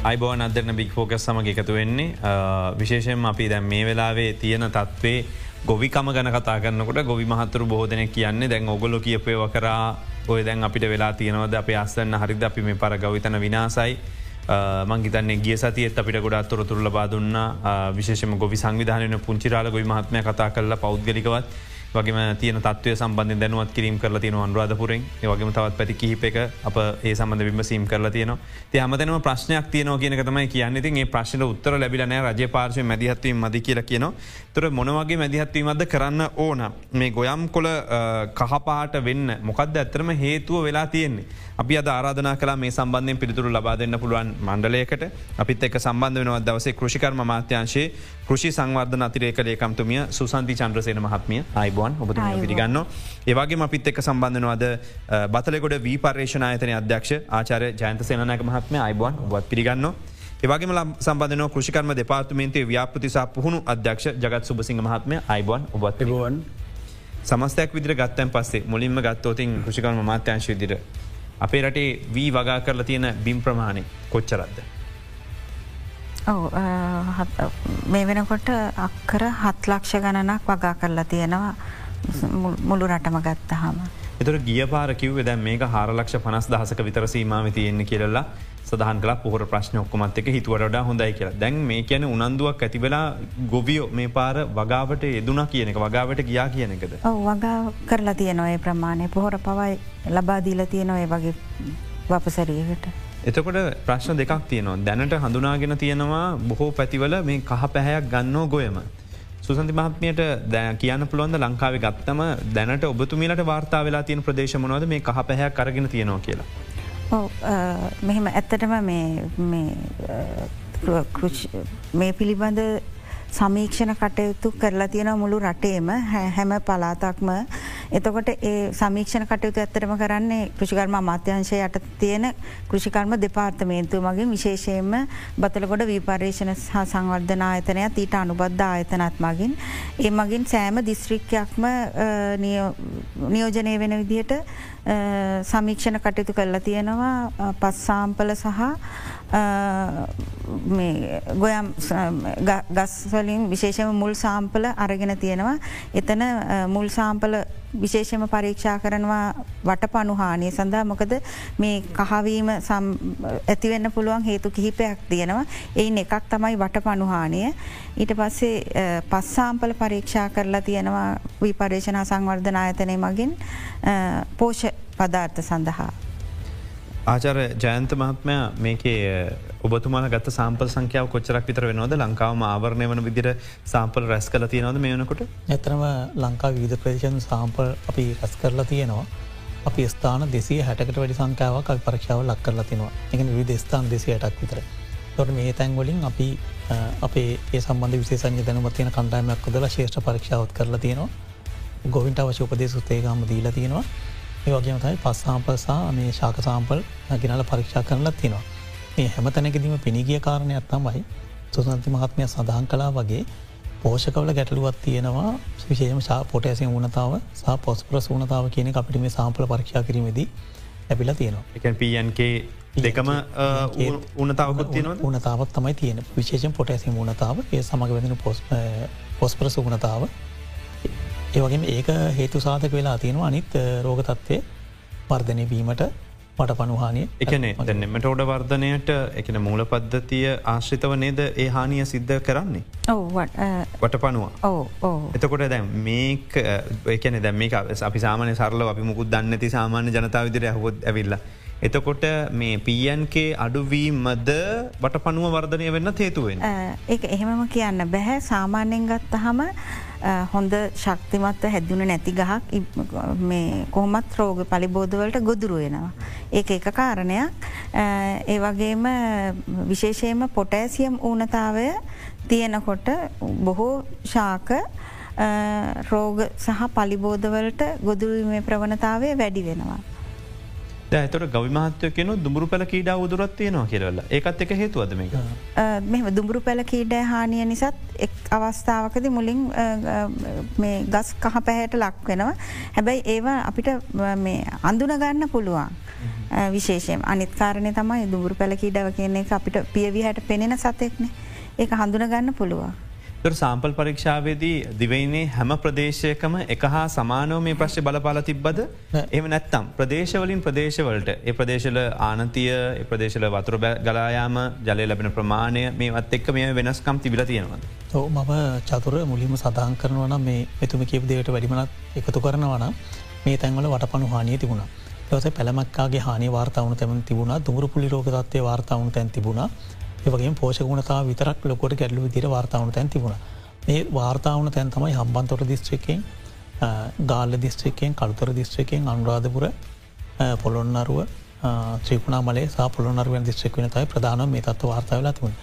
අයිබෝන් අදරන බික් ෆෝකස් සමග එකතු වෙන්නේ. විශේෂයෙන් අපි දැන් මේ වෙලාවේ තියෙන තත්වේ ගොවිකම ගන කතා කරන්නකොට ගොවි මහතුරු බෝධනය කියන්නේ දැන් ඔගොලො කියපයව කරා ඔය දැන් අපිට වෙලා තියෙනවද? අප අස්සන්න හරිද? අපි මේ පර ගවිතන විනාසයි. මංගේතන්නේ ගිය සතියත් අපිට ගොඩත් තොරතුරල බාදුන්න විශේෂම ගොවි සංවිධානය පුංචිරාල ගොයි මහත්මය කතා කරලා පෞද්ගලිකවත් වගේම තියන තත්වය සම්බන්ධ දැනුවත් කිරීම කරලා තියෙන අන්රාධපුරෙන්. වගේම තවත් පැති කිහිප එක අප ඒ සම්බඳ විමසීම් කරලා තියන ති හමතනම ප්‍රශ්නයක් තියනෝ කියන තමයි කියන්න. ති ඒ ප්‍රශ්න උත්තර ලැබිලන රජ පාර්ශය මැදිහත්වීම මදි කියලා කියන තුර මොනවගේ මැදිහත්වීමද කරන්න ඕන? මේ ගොයම් කොල කහපාට වෙන්න මොකක්ද ඇත්තරම හේතුව වෙලා තියෙන්නේ. අපි අද ආරාධනා කලා මේ සම්බන්ධයෙන් පිළිතුරු ලබා දෙන්න පුළුවන් මණ්ඩලයකට. අපිත් එක සම්බන්ධ වෙනවත් දවසේ කෘෂිකර්ම මාත්‍යංශයේ කෘෂි සංවර්ධන අතිරේක ලේකම්තුමිය සුසන්ති චන්ද්‍රසේන මහත්මිය. අයිබෝන් ඔබ පිරිගන්න. ඒවාගේ අපිත් එක් සම්බන්ධනවද බතලකොට වී පර්ේෂණ අයතන අධ්‍යක්ෂ ආචාර ජයන්ත සේනක මහත්ම අයිබෝන් වත් පිරිගන්න. ඒවගේම සම්බධන කෘෂිකර්ම දෙපාර්තමේන්තේ ව්‍යාපතිසා පුහුණු අධ්‍යක්ෂ ජගත් සුබසිංහ මහත්මය. අයිබෝන් ඔබත් රුවන් සමස්තයක් විදිර ගත්තන් පස්සේ මුලින්ම ගත්තෝතින් කෘෂිකර්ම මාත්‍යංශ විදිර. අපේ රටේ වී වගා කරලා තියෙන බිම් ප්‍රමාණය කොච්චරත්ද. මේ වෙනකොට අක්කර හත් ලක්ෂ ගණනක් වගා කරලා තියෙනවා මුළු රටම ගත්තහම. එතුර ගිය පාර කිව්ව දැ මේක හාරලක්ෂ පනස් දහසක විතර සීමාව තියෙන්නේ කියරලා සදහන් කලා පොහර ප්‍රශ්න ඔක්කොමත් එක හිතුවට හොඳයි කියලා දැන් මේ කියන උනන්දුවක් ඇතිවෙලා ගොවියෝ මේ පාර වගාවට යෙදුනා කියනක වගාවට ගියා කියනකද. වගා කරලා තියනොය ප්‍රමාණය පොහොර පවයි ලබාදීල තියනොය වගේ වපසරීකට. එතකොට ප්‍රශ්න දෙකක් තියනවා දැනට හඳුනාගෙන තියෙනවා බොහෝ පැතිවල මේ කහ පැහැයක් ගන්නෝ ගොයම. සුසන්ති මහත්මයට දැ කියන්න පුළුවන්ද ලංකාව ගත්තම දැනට ඔබතුමීලට වාර්තා වෙලා තියෙන ප්‍රදේශමනවද මේ කහ පැහැයක් කරගෙන තියෙනවා කියලා. මෙහෙම ඇත්තටම මේ පිළිබඳ සමීක්ෂණ කටයුතු කරලා තියෙන මුළු රටේම හැම පලාතක්ම එතකොට ඒ සමීක්ෂණ කටයුතු ඇත්තරම කරන්නේ කෘෂිකර්ම අමාත්‍යංශය යට තියෙන කෘෂිකර්ම දෙපාර්තමේන්තු මගින් විශේෂයෙන්ම බතලගොඩ වීපර්ේෂණ හා සංවර්ධන ආයතනයක් ඊට අනුබද්ධ ආයතනත් මගින්. ඒ මගින් සෑම දිස්ත්‍රික්කයක්ම නියෝජනය වෙන විදිහට සමීක්ෂණ කටයුතු කරලා තියෙනවා පස්සාම්පල සහ ගොයම් ගස්වලින් විශේෂම මුල් සාම්පල අරගෙන තියෙනවා. එතන මුල් සාම්පල විශේෂම පරීක්ෂා කරනවා වට පනුහානය සඳහා. මොකද මේ කහවීම ඇතිවෙන්න පුළුවන් හේතු කිහිපයක් තියෙනවා. එයින් එකක් තමයි වට පනුහානය ඊට පස්සේ පස්සාම්පල පරීක්ෂා කරලා තියෙනවා විපර්ේෂණ සංවර්ධන ආයතනය මගින් පෝෂ පදාර්ථ සඳහා. ආචර ජයන්ත මහත්මයා මේකේ ඔබතුමාල ගත් සාම්පල් සංඛ්‍යාව කොච්චරක් විතර වෙනවද? ලංකාවම ආවරණය වන විදිර සාම්පල් රැස් කල තියෙනවද මේනකොට ඇතරම ලංකා විධ ප්‍රදේශන් සාම්පල් අපි රැස් කරලා තියෙනවා. අපි ස්ථාන දෙසිය හැටකට වැඩි සංකාවක් පරක්ෂාව ලක් කරලා තිනවා. එක විධ ස්ථාන දෙසි හටක් විතර. තොට මේ තැන්ගොලින් අපි අපේ ඒ සම්බන්ධ විශේෂඥ දැනුමත් තියෙන කණ්ඩායමයක් කොදල ශේෂ්ඨ පරක්ෂාවත් කරලා තියෙනවා ගොවින්ට අවශ්‍ය උපදේශ උත්තේගම දීලා තියෙනවා ඒවගේම තමයි පස් සාම්පල්සා මේ ශාක සාම්පල් ගෙනල පරීක්ෂා කරලත් තියෙනවා. මේ හැම තැනකදීම පිණිගිය කාරණයක් තමයි සුසන්ති මහත්මය සඳහන් කලා වගේ පෝෂකවල ගැටලුවත් තියෙනවා. විශේෂම ශා පොටඇසිය වනතාව සහ පොස්පර සූනතාව කියන අපිට මේ සාම්පල පරීක්ෂා කිරීමේදී ඇපිලා තියෙනවා. එක පන්ගේ දෙකම උනතාවකුත් තියෙන උනතාවත් තමයි තියෙන විශේෂෙන් පොටඇසි මුණතාව ඒ සමඟ වෙදෙන පොස් පොස්පර සුගුණතාව ඒවගේ ඒක හේතු සාධක වෙලා තියෙනවා අනිත් රෝගතත්වය වර්ධනය වීමට මට පනුහානිය එකනේ දැන්නෙමට ඔඩ වර්ධනයට එකන මූල පද්ධතිය ආශ්‍රිතව නේද ඒ හානිය සිද්ධ කරන්නේ? වට පනවා එතකොට දැ මේක එකන දැම්මික අපි සාමානය සරල අපි මුකුත් දන්නති සාමාන්‍ය ජනතාව විදිර හොත් ඇවිල්ල. එතකොට මේ පීයන්කේ අඩුවීමද බට පනුව වර්ධනය වෙන්න තේතුවෙන්. ඒ එහෙමම කියන්න බැහැ සාමාන්‍යෙන් ගත්ත හම හොඳ ශක්තිමත්ව හැදුන නැති ගහක් කොහොමත් රෝග පලිබෝධවලට ගොදුරුවෙනවා. ඒක එක කාරණයක් ඒ වගේම විශේෂයම පොටෑසියම් ඌනතාවය තියෙනකොට බොහෝ ශාක රෝග සහ පලිබෝධවලට ගොදුරුවීමේ ප්‍රවණතාවය වැඩි වෙනවා. ඇතට ගවිමහත්ය කියන දුමුරු පැල කීඩ උදුරත් තියෙනවා කියරල්ල ඒකත් එක හේතුවද මේ මෙම දුමුරු පැල කීඩ හානිය නිසත් එක් අවස්ථාවකද මුලින් මේ ගස් කහ පැහැයට ලක් වෙනවා. හැබැයි ඒවා අපිට අඳුනගන්න පුළුවන්. විශේෂයෙන් අනිත්කාරණය තමයි දුර පැලකීඩව කියන්නේ අපිට පියවි හැට පෙනෙන සතෙක්න. ඒක හඳුනගන්න පුළුවන්. තොර සාම්පල් පරීක්ෂාවේදී දිවයිනේ හැම ප්‍රදේශයකම එක හා සමානෝ මේ ප්‍රශ්ය බලපාල තිබ්බද එම නැත්තම් ප්‍රදේශවලින් ප්‍රදේශවලට ඒ ප්‍රදේශල ආනතිය ප්‍රදේශල වතුර ගලායාම ජලය ලැබෙන ප්‍රමාණය මේවත් එක්ක මේ වෙනස්කම් තිබිල තියෙනවද. ඔව මම චතුර මුලින්ම සඳහන් කරනවන මේ එතුම කිව දේවට වැඩිමනත් එකතු කරනවන මේ තැන්වල වටපනු හානිය තිබුණ. දවස පැළමක්කාගේ හානි වාර්තාවන තැම තිබුණ දුර පුලි රෝගතත්වය වාර්තාවන තැන් තිබුණ ඒවගේ පෝෂගුණතාව විතරක් ලොකොට ගැඩලු විදිර වාර්තාවන තැන් තිබුණ. මේ වාර්තාවන තැන් තමයි හම්බන්තොට දිස්ත්‍රිකෙන් ගාල්ල දිස්ත්‍රිකයෙන් කළුතර දිස්ත්‍රිකයෙන් අනුරාධපුර පොළොන්නරුව ත්‍රිකුණා මලේ පොළොනරුවන් දිස්ත්‍රික් වන තයි ප්‍රධාන මේ තත්ව වාර්තාවලා තිබුණ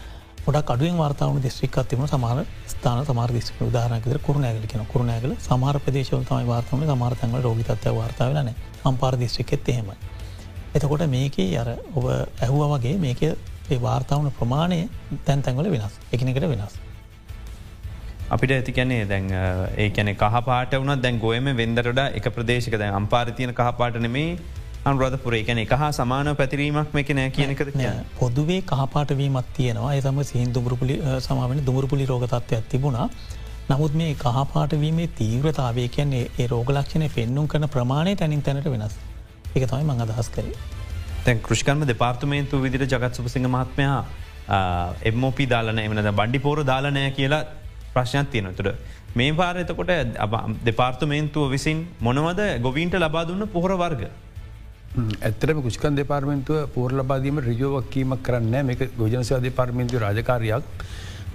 ොඩක් අඩුවෙන් වාර්තාවන දිස්ත්‍රික් තිම සමාර ස්ථාන සමාර දිස්ත්‍රික උදාහරනකෙද කරුණෑගල කියන කරුණෑගල සමාර ප්‍රදේශව තමයි වාර්තම සමාර්තංගල රෝගතත්ව වාර්තාවලන අම්පාර දිස්ත්‍රිකෙත් එහෙමයි. එතකොට මේකේ අර ඔබ ඇහුව වගේ මේක ඒ වාර්තාවන ප්‍රමාණය තැන් තැන්වල වෙනස් එකනෙකට වෙනස්. අපිට ඇතිකැනේ දැන් ඒ කැන කහපාට වන දැන් ගොයම වෙන්දරට එක ප්‍රදේශක දැන් අම්පාරතියන කහපාට නෙමේ අනුරධපුර. එකන එක හා සමාන පැතිරීමක් මේක නෑ කියනකද පොදුවේ කහපාටවීමත් තියෙනවා. එතම සිහින් දුමරපුලි සමාවෙන දුමරපුලි රෝගතත්වයක් තිබුණා. නමුත් මේ කහපාටවීමේ තීව්‍රතාවය කියන්නේ ඒ රෝගලක්ෂණය පෙන්නුම් කන ප්‍රමාණය තැනින් තැනට වෙනස්. එක තමයි මං අදහස් කරේ. තැන් කෘෂිකර්ම දෙපාර්තමේන්තු විදිර ජගත් සුපසිංහ මහත්මයා එම්මෝපි දාලන එමනද බණ්ඩි පෝර දාලනය කියලා ප්‍රශ්නයක් තියෙන තුළ. මේ පාර එතකොට දෙපාර්තමේන්තුව විසින් මොනවද ගොවීන්ට ලබා දුන්න පොහොර වර්ග. ඇත්තරම කුෂ්කන් දෙපාර්මෙන්තුව පෝර ලබාදීම රිජෝවක්කීමක් කරන්න මේක ගෝජනසයා දෙපාර්මෙන්තුව රාජකාරයක්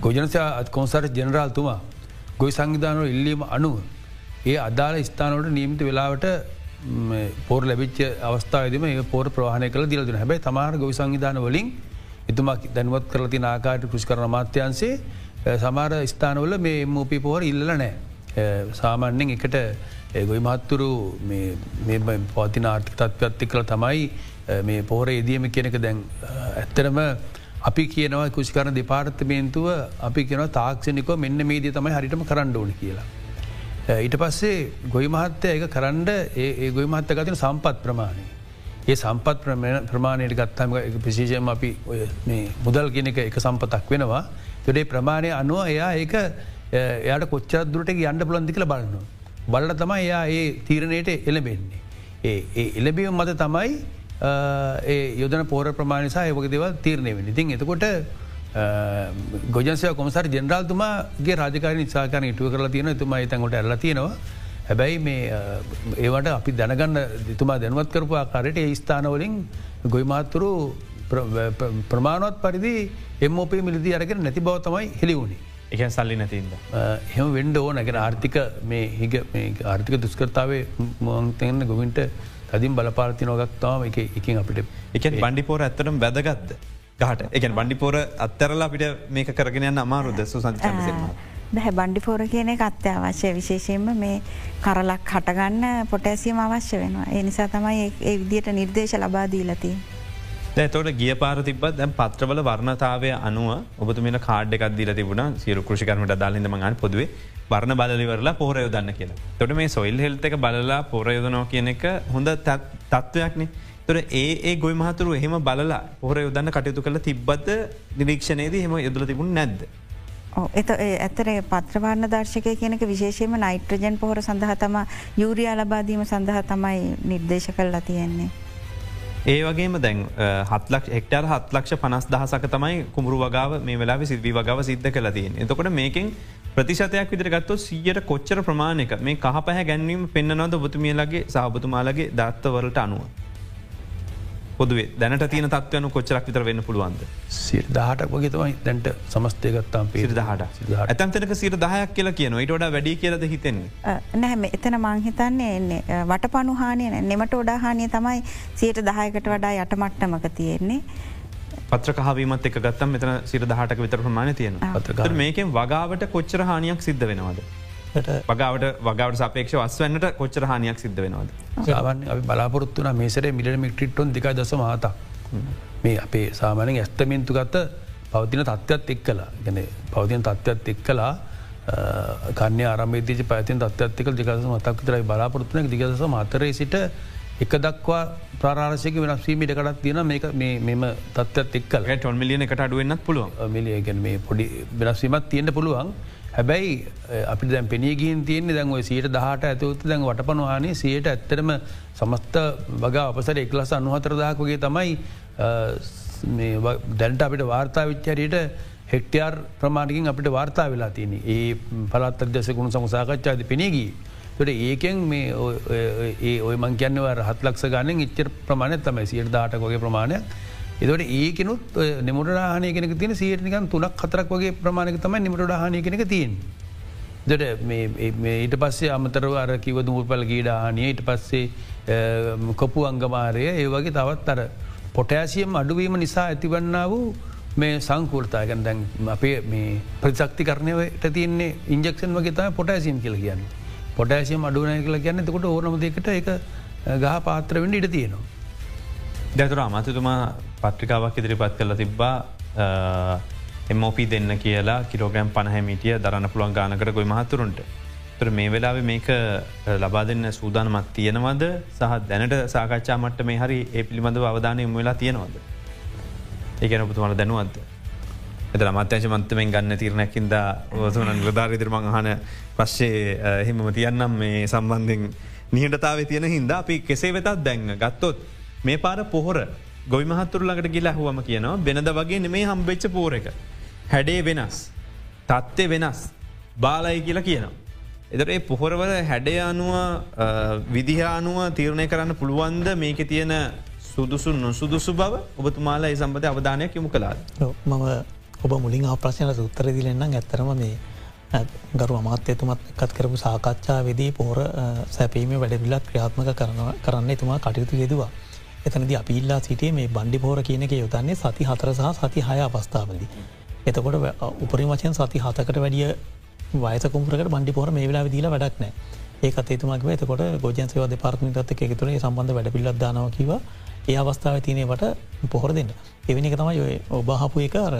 ගෝජනසයා කොන්සර් ජනරාල්තුමා ගොයි සංවිධානව ඉල්ලීම අනුව ඒ අදාළ ස්ථානවට නීමිත වෙලාවට පෝර ලැබිච්ච අවස්ථාවදම ඒ පෝර ප්‍රවාහණය කළ දිලදුන හැබයි තමාර ගොවි සංවිධාන වලින් එතුමක් දැනුවත් කරලති ආකාට කෘෂ් කරන මාත්‍යන්සේ සමාර ස්ථානවල මේ මූපි පෝර ඉල්ල නෑ. සාමාන්‍යෙන් එකට ගොයි මහත්තුරු පවතින ආර්ථික තත්වත්ති කළ තමයි මේ පෝර ඒදියම කියනක දැන් ඇත්තරම අපි කියනවා කුෂිකරන දෙපාර්තමේන්තුව අපි කියනව තාක්ෂණිකව මෙන්න මේදී තමයි හරිටම කරන්න ඕන කියලා. ඊට පස්සේ ගොයි මහත්තය එක කරන්ඩ ඒ ගොයි මහත්ත ගතින සම්පත් ප්‍රමාණය. ඒ සම්පත් ප්‍රමාණයට ගත්තම පිසිජයම අපි මුදල් ගෙනක එක සම්පතක් වෙනවා. තොඩේ ප්‍රමාණය අනුව එයා ඒක එයාට කොච්චරදුරට යන්න පුළන්දි කළ බලන්න. බලට තමයි එයා ඒ තීරණයට එලබෙන්නේ. ඒ එලබියම් මත තමයි ඒ යොදන පෝර ප්‍රමාණසා ඒවක දෙවල් තීරණය වෙන ඉතින් එතකොට ගොජන්සය කොමසර ජෙනරල්තුමාගේ රාජකාර නිසාකන ඉටුව කරලා තියෙන තුමා තැන්කොට ඇල්ල තියෙනවා. හැබැයි මේ ඒවට අපි දැනගන්න දිතුමා දැනුවත් කරපු ආකාරයට ඒ ස්ථානවලින් ගොයිමාත්තුරු ප්‍රමාණවත් පරිදි එම්මෝපේ මිලදී අරගෙන නැති බව තමයි හෙළිවුණේ එක සල්ලි නැතින්ද. එහම වෙන්ඩ ඕ නැගෙන ආර්ථික මේ හිග ආර්ථික දුස්කරතාවේ මංතෙන්න්න ගොවින්ට තදින් බලපාර්ති නොගක්තාව එක එකින් අපිට එක බණ්ඩිපෝර ඇත්තටම් වැදගත්ද. ගහට එක බණ්ඩිපෝර අත්තරලා අපිට මේක කරගෙන යන්න අමාරුද සුසංචමසම. දැහ බණ්ඩිපෝර කියන එක අත්‍යවශ්‍ය විශේෂයෙන්ම මේ කරලක් හටගන්න පොටෑසියම අවශ්‍ය වෙනවා. ඒ නිසා තමයි ඒ විදියට නිර්දේශ ලබාදීලතිී. තොට ගිය පාර තිබත් දැම් පත්‍රවල වර්ණතාවය අනුව ඔබතුමට කාඩ් එකක් දීල තිබුණ සිරු කෘෂිකරමට දල්ලින්ද මගන් පොදුවේ වර්ණ බලලිවරලා පොහරයෝ දන්න කියලා. තොට මේ සොයිල් හෙල්ත එක බලලා පොරයෝදනෝ කියන එක හොඳ තත්ත්වයක්නේ තොර ඒ ගොයි මහතුරු එහෙම බලලා පොහර යොදන්න කටයුතු කළ තිබ්බත නිරීක්ෂණයේද හෙම යොදල තිබුණ නැද්ද. එත ඇතර පත්‍රවාර්ණ දර්ශකය කියනක විශේෂයම නයිට්‍රජන් පොහොර සඳහ තම යුරිය ලබාදීම සඳහ තමයි නිර්දේශ කල්ලා තියෙන්නේ. ඒ වගේම දැන් හත්ලක් එක්ටර් හත්ලක්ෂ පනස් දහසක තමයි කුමරු වගාව මේ වෙලා සිල්වී වගාව සිද්ධ කළ තියෙන් එතකොට මේකින් ප්‍රතිශතයක් විදිර ගත්තෝ සීයට කොච්චර ප්‍රමාණයක මේ කහ පැහ ගැන්වීම පෙන්න්නනවද බතුමියලගේ සහබතුමාලගේ දත්තවලට අනුව. පොදුවේ. දැනට තියන තත්වයන කොච්චරක් විතර වෙන්න පුළුවන්ද? සිර දහටක් වගේ තමයි. දැන්ට සමස්තයගත්තාම් පිරි දහට ඇතන්තනක සිර දහයක් කියලා කියන ට ොඩ වැඩි කියලද හිතෙන්නේ? නැහැම එතන මංහිතන්නේ එන්නේ වට පනුහානය නෙමට ොඩාහානය තමයි සියට දහයකට වඩා යටමට්ටමක තියෙන්නේ. පත්‍ර කහවීමත් එක ගත්තම් මෙතන සිර දහටක විතර ප්‍රමාණ තියෙන මේකෙන් වගාවට කොච්චර හානියක් සිද්ධ වෙනවාද. වගාවට වගවට සපේක්ෂ වස්වන්නට කොච්චර හානියක් සිද්ධ වෙනවාද. සාවන් අපි බලාපොරත්තුන මේසර මිලට මික්ටිට්ටොන් දෙක දස මහත මේ අපේ සාමානෙන් ඇස්තමින්තු ගත්ත පවතින තත්ත්වත් එක් කලා ගැන පවතින තත්ත්වත් එක් කලා කන්‍ය ආරමේතිච පැතින් තත්වත්ක දිකස මතක් තරයි බලාපොරත්තුන දිගස මතරේ සිට එක දක්වා ප්‍රාරාශයක වෙනස්වීම ඉඩකටත් තියෙන මෙම තත්ත්වත් එක්කල. ටොන් මිලියන එකට අඩුවන්නත් පුළුවන්. මිලියගැන මේ පොඩි වෙනස්වීමත් තියෙන්ට පුළුවන්. හැබැයි අපි දැ පෙනගින් තියන්නේ දැන් ඔය සීට දහට ඇතුත් දැන් වටපනවානේ සයට ඇත්තරම සමස්ත වග අපසර එක්ලස අනුහතරදාක් වගේ තමයි දැන්ට අපිට වාර්තා විච්චරයට හෙක්ටයාර් ප්‍රමාණකින් අපිට වාර්තා වෙලා තියන ඒ පලත් අදසකුණු සමසාකච්ඡාද පෙනගී. තොට ඒකෙන් මේ ඒ ඔය මං කියන්නව රහත් ලක්ෂ ගානෙන් ඉච්චර ප්‍රමාණය තමයි සියට දාට වගේ ප්‍රමාණයක් එතට ඒකනුත් නිමට හනය කෙනෙක තින සියටනිකන් තුනක් හතරක් වගේ ප්‍රමාණක තමයි නිමට හනය කෙනෙක තියෙන්. දට ඊට පස්සේ අමතරව අර කිව දූපල් ගීඩානය ඊට පස්සේ කොපු අංගමාරය ඒ වගේ තවත් අර පොටෑසියම් අඩුවීම නිසා ඇතිවන්න වූ මේ සංකෘතා ගැන දැන් අපේ මේ ප්‍රතිශක්ති කරනයට තියන්නේ ඉන්ජෙක්ෂන් වගේ තම පොටෑසිම් කියල කියන්න. පොටෑසියම් අඩුවනය කියල කියන්න තකොට ඕනමදකට එක ගහ පාත්‍ර වෙන්න ඉට තියෙනවා. දැතුර අමතතුමා පත්‍රිකාවක් ඉදිරිපත් කළ තිබ්බා එමෝපී දෙන්න කියලා කිරෝගෑම් පණහැමිටිය දරන්න පුළුවන් ගානකට ගොයි මහතුරුන්ට. තර මේ වෙලාව මේක ලබා දෙන්න සූදානමත් තියෙනවද සහ දැනට සාකච්ඡා මට්ට මේ හරි ඒ පිළිබඳ අවධානය වෙලා තියෙනවද. ඒකන පුතුමට දැනුවන්ද. එත මත්‍යශ මන්තමෙන් ගන්න තිරණැකින්ද ඕසුන නිලධාරිතරමං හන පශ්සේ එහෙමම තියන්නම් මේ සම්බන්ධෙන් නිහටතාව තියෙන හින්ද අපි කෙසේ වෙතත් දැන්න ගත්තොත් මේ පාර පොහොර ගොයි මහත්තුර ළඟට ගිලා හුවම කියනවා වෙනද වගේ නෙමේ හම්බෙච්ච පෝර එක. හැඩේ වෙනස්. තත්ත්ය වෙනස්. බාලයි කියලා කියනවා. එතට ඒ පොහොරවල හැඩේ අනුව විදිහානුව තීරණය කරන්න පුළුවන්ද මේක තියෙන සුදුසු නොසුදුසු බව ඔබතුමාලා ඒ සම්බඳධ අවධානයක් යොමු කලාද. මම ඔබ මුලින් අප්‍රශ්නයට උත්තර දිලෙන්න්න ඇත්තරම මේ ගරු අමාත්‍යතුමත් එකත් කරපු සාකච්ඡා වෙදී පෝර සැපීම වැඩවිල්ලත් ක්‍රියාත්මක කරන්න එතුමා කටයුතු යෙදවා. එතනද අපිල්ලා සිටිය මේ බණ්ඩි පෝර කියනක යොතන්නේ සති හතර සහ සති හය අවස්ථාවලදී. එතකොට උපරි වචයෙන් සති හතකට වැඩිය වයකුමරට බණ්ඩි පෝර මේ වෙලා දීල වැඩක් නෑ ඒකත් ඒතුමක් එතකොට ගෝජන්සව දෙපාර්මිතත් එකතුරේ සම්බන්ධ වැඩ පිල්ලත් දානවකිව ඒ අවස්ථාව තියනවට පොහොර දෙන්න. එවැනි එක තමයි ඔබහපු එක අර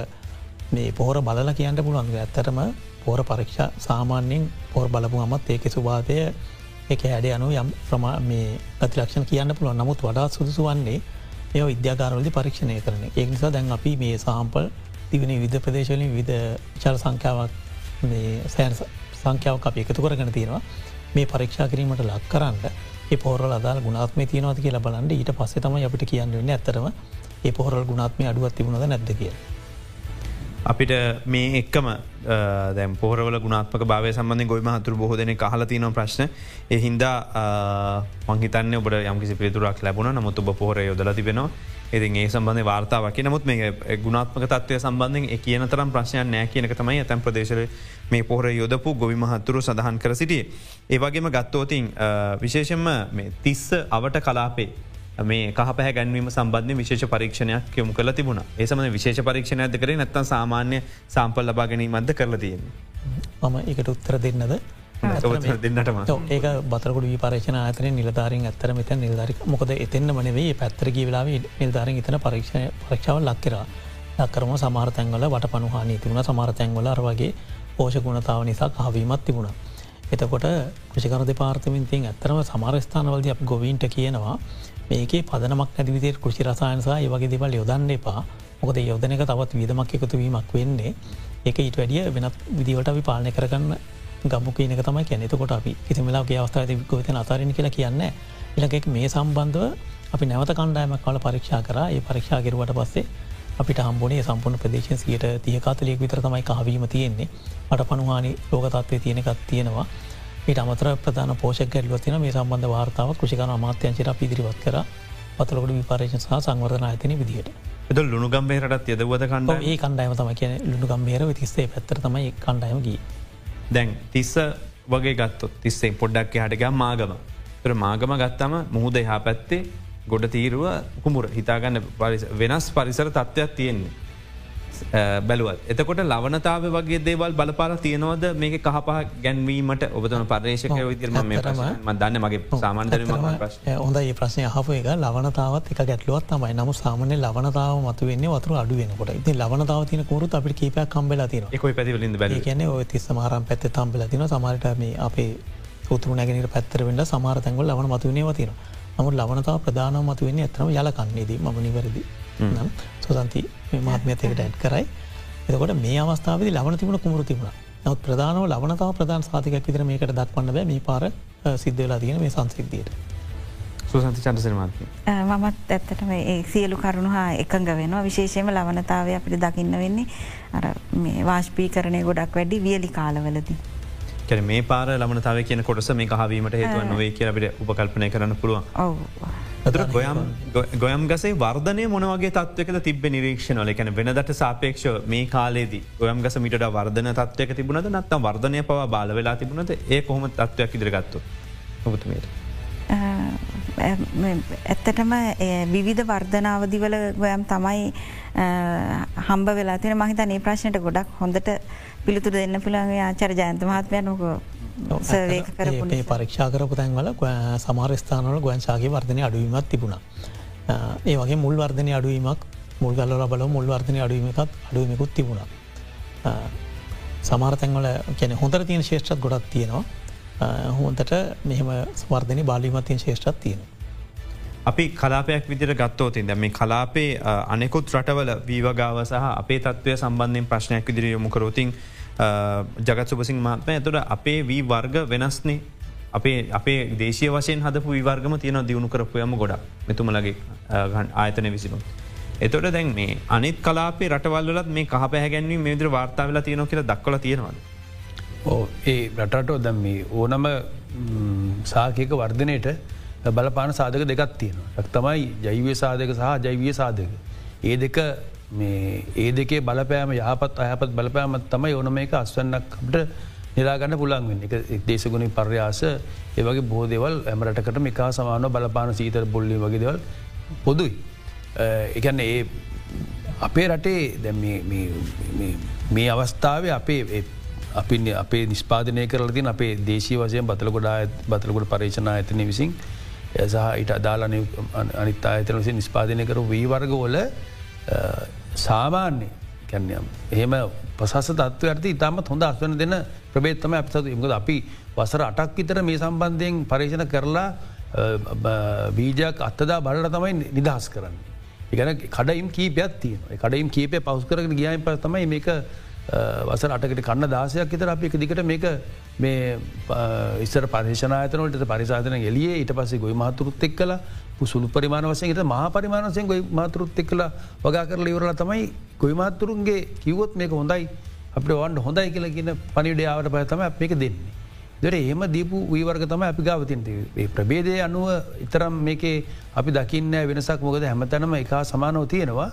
මේ පොහොර බලල කියන්න පුළුවන්. ඇත්තටම පෝර පරීක්ෂා සාමාන්‍යෙන් පොර බලපු අමත් ඒක සුභාතය එක හැඩ අනු යම් ප්‍රමා මේ ගතිලක්ෂණ කියන්න පුළුවන්. නමුත් වඩා සුදුසු වන්නේ ඒ විද්‍යාකාරවලදි පරීක්ෂණය කරන ඒ නිසා දැන් අපි මේ සාම්පල් තිවනි විධ ප්‍රදේශලින් විද චල් සංඛ්‍යාවක් සෑන් සංඛ්‍යාවක් අප එකතු කරගෙන තියෙනවා. මේ පරීක්ෂා කිරීමට ලක් කරන්න පොරල් අදාල් ගුණාත්ම තියනවද කියලා බලන්ට ඊට පස්සේ තම අපිට කියන්නන්න ඇතරම ඒ පොහරල් ගුණාත්ම අඩුවත් තිබුණද නැද කිය. අපිට මේ එක්කම දැ පොරවල ගුණාත්මක භාවය සම්බඳධ ගොයිම හතුර බොහෝදන කහලතින ප්‍රශ්න. එහින්දා මංහිතන්න ඔබට යම්කිසි පිතුරක් ලැබුණ. නමුත් ඔබ පොහර යොදල තිබෙනවා. ඉති ඒ සම්බන්ධ වාර්තාවක්. නමුත් මේ ගුණාත්මක තත්වය සම්බන්ධෙන් කියන තරම් ප්‍රශ්නයක් නෑ කියනක තමයි ඇතැන් ප්‍රදේශල මේ පොහර යොදපු ගොවි මහත්තුරු සඳහන් කර සිටිය. ඒවගේම ගත්තෝතින් විශේෂෙන්ම තිස්ස අවට කලාපේ මේ කහ ගැන්වීම සම්බන්ධ විශේෂ පරීක්ෂණයක් යොමු කල තිබුණ. ඒසම විශේෂ පරීක්ෂණ ඇද කර නැත්තන් සාමාන්‍ය සම්පල් ලබා ගැනීමද කරල තියෙන්නේ. මම එකට උත්තර දෙන්නද? දෙන්නටම. ඒක බතරකුඩ පරේෂණ අතන නිලධාරින් ඇත්තර මෙත නිල්ධරික. මොකද එතෙන්න්න මනවේ පැත්තරගේ වෙලා නිල්ධාරින් එතන පරීක්ෂ පරක්ෂාව ලක්කෙරවා ලක්කරම සමාර්තැන්වල වට පනුහානී තිබුණ. සමාර්තැන්වල අර වගේ පෝෂගුණතාව නිසා කහවීමත් තිබුණ. එතකොට කෘෂිකර දෙපාර්තමින්තින් ඇත්තරම සමාරස්ථානවලද අප ගොවීන්ට කියනවා මේකේ පදනමක් නැතිවිතේ කෘෂි රසායනසා ඒ වගේ දෙවල් යොදන්න එපා. මොකද යොදනක තවත් විදමක් එකතුවීමක් වෙන්නේ. ඒක ඊට වැඩිය වෙනත් විදිවට අපි පාලනය කරගන්න ගම්මු කියනක තමයි කැනෙ කොට අපි කිසිමලාගේ අවස්ථාව ගොත අතරණ කියලා කියන්න ඉලගෙක් මේ සම්බන්ධව අපි නැවත කණ්ඩායම කල පරීක්ෂා කර. ඒ පරීක්ෂා කිරුවට පස්සේ අපිට හම්බුණේ සම්පූර්ණ ප්‍රදේශන් සියට තියකාතලයෙක් විතර තමයි කහවීම තියෙන්නේ. මට පනුහානි ලෝකතත්වය තියෙනකත් තියෙනවා. ඊට අමතර ප්‍රධාන පෝෂක ගැල්ලවතින මේ සම්බන්ධ වාර්තාව කෘෂිකන අමාත්‍යංචර පිදිරිවත් කර. පතුලකට විපාරේෂන් සහ සංවර්ධන අතන විදිහයට එද ලුණු ගම්බේරටත් යදවද කණ්ඩ ඒ කණ්ඩායම තම කියන ලුණු ගම්බේර තිස්සේ පැත්තර තමයි කණ්ඩායමගේ දැන් තිස්ස වගේ ගත්තොත් තිස්සේ පොඩ්ඩක් හටක මාගම. තර මාගම ගත්තම මුහුද එහා පැත්තේ ගොඩ තීරුව කුමුර හිතාගන්න වෙනස් පරිසර තත්ත්වයක් තියෙන්නේ. බැලුවත්. එතකොට ලවනතාව වගේ දේවල් බලපාල තියෙනවද? මේක කහපහ ගැන්වීමට? ඔබතන පර්ේෂක විදිරම දන්න මගේ සාමාන්දර හොඳ ඒ ප්‍රශ්නය හපු එක. ලවනතාවත් එක ගැටලුවත් තමයි. නමු සාමනය ලවනතාව මතු වෙන්න වතුර අඩු වෙනකොට. ඉති ලවනතාව තින කරුත් අපට කීපයක් කම්බල තින එක පැතිවලින් බැ කියන ඔය තිස් සමාරම් පැත්ත තම්බල තින සමාරට මේ අපේ උතුරු නැගෙනට පැත්තර වෙන්න සමාර තැන්ගොල් ලවන මතුවනේ වතින නමුත් ලවනතාව ප්‍රධානව මතු වෙන්නේ ඇතම යලකන්නේදී ම නිවැරදි නම් සොසන්ති මාත්මයතකට ඇඩ් කරයි එතකොට මේ අවස්ථාවද ලවන තිබුණ කුමරු තිබුණ නවත් ප්‍රධානව ලවනතාව ප්‍රධාන සාතිකයක් විතර මේකට දක්වන්න බෑ මේ පාර සිද්ධවෙලා තියෙන මේ සංසිද්ධියට. සුසන්ති චන්දසනමාත්ම. මමත් ඇත්තටම ඒ සියලු කරුණු හා එකඟ වෙනවා විශේෂයම ලවනතාවය අපිට දකින්න වෙන්නේ අර වාශ්පී කරණය ගොඩක් වැඩි වියලි කාලවලදී. කැන මේ පාර ලමනතාව කියන කොටස මේ කහවීමට හේතුව නොවේ කියරබට උපකල්පනය කරන්න පුළුවන්. ඇතුර ගොයම් ගොයම් ගසේ වර්ධනය මොනවගේ තත්වක තිබ නිරීක්ෂණල එකැන වෙනදට සාපේක්ෂ මේ කාලේදී ගොයම් ගස මිට වර්ධන තත්වයක තිබුණද නත්තම් වර්ධනය පවා බාල වෙලා තිබුණද? ඒ කොහොම තත්වයක් ඉදිරගත්තු ඔබතුමයට. ඇත්තටම විවිධ වර්ධනාවදිවල ගොයම් තමයි හම්බ වෙලා තින මහිත ඒ ප්‍රශ්නයට ගොඩක් හොඳට පිළිතුර දෙන්න පුළන්ගේ ආචර ජයන්ත මහත්මය. නොක ඒ පරීක්ෂා කරපු තැන්වල සමාරස්ථානවල ගොයන්ශාගේ වර්ධනය අඩුවීමත් තිබුණ. ඒ වගේ මුල් වර්ධනය අඩුවීමක් මුල් ගල්ල බල මුල් වර්ධනය අඩුවීමකත් අඩුවමකුත් තිබුණ. සමාරතැන්වල කැන හොඳර තියෙන ශේෂ්ත්‍රත් ගොඩක් තියෙනවා හොන්තට මෙහෙම ස්වර්ධනය බාලිමතින් ශේෂ්ත්‍රත් තියෙනවා. අපි කලාපයක් විදිර ගත්තෝතින් දැ මේ කලාපේ අනෙකුත් රටවල වීවගාව සහ අපේ තත්වය සම්බන්ධයෙන් ප්‍රශ්නයක් විදිර යොමුකරෝතින් ජගත් සුපසිං මාත්ම ඇතුට අපේ වී වර්ග වෙනස්නේ අපේ අපේ දේශය වශයෙන් හදපු විවර්ගම තියෙන දියුණු කරපුයම ගොඩ මෙතුමලගේ ආයතන විසිනු. එතොට දැන් මේ අනිත් කලාපේ රටවල්ලත් මේ කහ පැහැගැන්වී මේදර වාර්තාාවල තියෙන කියල දක්වල තියෙනවද. ඕ ඒ රටටෝ දැම් මේ ඕනම සාකයක වර්ධනයට බලපාන සාධක දෙකත් තියෙනවා. තමයි ජෛවය සාධක සහ ජෛවිය සාධක. ඒ දෙක ඒ දෙකේ බලපෑම යහපත් අයපත් බලපෑමත් තමයි ඕනම එක අස්වන්නක්ට නිරාගන්න පුළන් වෙන්න එක දේශගුණි පර්යාස ඒවගේ බෝදවල් ඇමරටකට මේකා සමාන බලපාන සීතර බොල්ලි වගේ දෙවල් පොදුයි. එකන්න ඒ අපේ රටේ මේ අවස්ථාව අපේ අපි අපේ නිස්පාදනය කරලතින් අපේ දේශී වසයෙන් බතලකොඩා බතලකොට පරේෂණ ඇතන විසින් සහ ඉට අදාලන අනිත් අතන විසි නිස්පාදනය කරු වී වර්ගවල සාමාන්‍ය කැන්නම් එහෙම පසස තත්ව ඇති ඉතාමත් හොඳ අස්වන දෙන්න ප්‍රබේත්තම අපසතු ඉමකද අපි වසර අටක් විතර මේ සම්බන්ධයෙන් පර්ේෂණ කරලා බීජයක් අත්තදා බලට තමයි නිදහස් කරන්න. එකන කඩයිම් කීපයක් තියන කඩයිම් කීපය පවස් කරගෙන ගියයින් ප තමයි මේක වසර අටකට කන්න දාසයක් විතර අපි එක දිකට මේක මේ ඉස්සර පරිශනායතනට පරිසාධන එලිය ඊට පසේ ගොයි මහතුරුත් එක් කලා සුළු පරිමාණ වසයගත මහ පරිමාණසයෙන් ගොයි මාතෘත් එක් කලා වගා කරල ඉවරලා තමයි ගොයි මාතුරුන්ගේ කිවොත් මේක හොඳයි අපට වන්ඩ හොඳයි කියලා කියන පනිඩයාවට පයතම මේක දෙන්නේ. දර ඒම දීපු වීවර්ග තම අපි ගාවතින්ට ප්‍රබේදය අනුව ඉතරම් මේකේ අපි දකින්න වෙනසක් මොකද හැමතැනම එක සමානව තියෙනවා.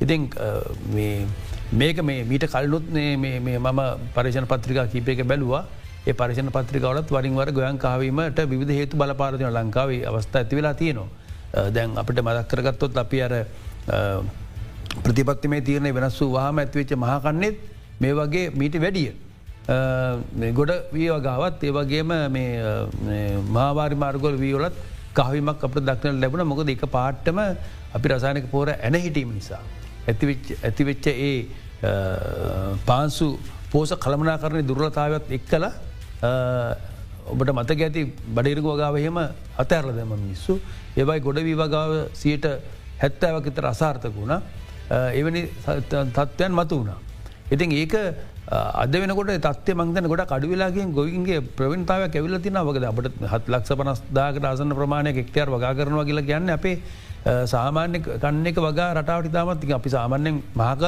ඉතින් මේක මේ මීට කල්ලුත් මම පරිෂණ පත්‍රිකා කීපයක බැලවා ඒ පරිෂණ පත්‍රිකවලත් වරින්වර ගොයන් කාවීමට විධ හේතු බලපාරතින ලංකාවේ අවස්ථා ඇතිවෙලා තියෙනවා. දැන් අපිට මදක් කරගත්තොත් අපි අර ප්‍රතිපත්ති මේ තියරණය වෙනස් වූ වාහම ඇතිවෙච්ච මහකන්නෙත් මේ වගේ මීට වැඩිය. ගොඩ වීවගාවත් ඒවගේම මාවාරි මාර්ගොල් වීවලත් කහවිමක් අපට දක්නට ලැබුණ මොකද එක පාට්ටම අපි රසායනක පෝර ඇන හිටීම නිසා. ඇතිවෙච්ච ඒ පාන්සු පෝස කළමනා කරණය දුර්ලතාවත් එක් කල ඔබට මතක ඇති බඩිරග වගාවහෙම අතඇරල දැම මිස්සු ඒවයි ගොඩ වීවගාව සියට හැත්තෑවකිතර අසාර්ථක වුණ. එවැනි තත්ත්වයන් මතු වුණා. ඉතින් ඒක අද වෙනකොට තත්ය මංතන ගොඩ කඩුවෙලාගෙන් ගොයින්ගේ ප්‍රවින්තාව ඇවිල තින වගද අපට හත් ලක්ෂ පනස්දාකට අසන්න ප්‍රමාණය එක්තයාර වගා කරනවා කියලා කියන්න අපේ සාමාන්‍ය කන්නෙක වගා රටාවට තාමත් අපි සාමාන්‍යෙන් මහක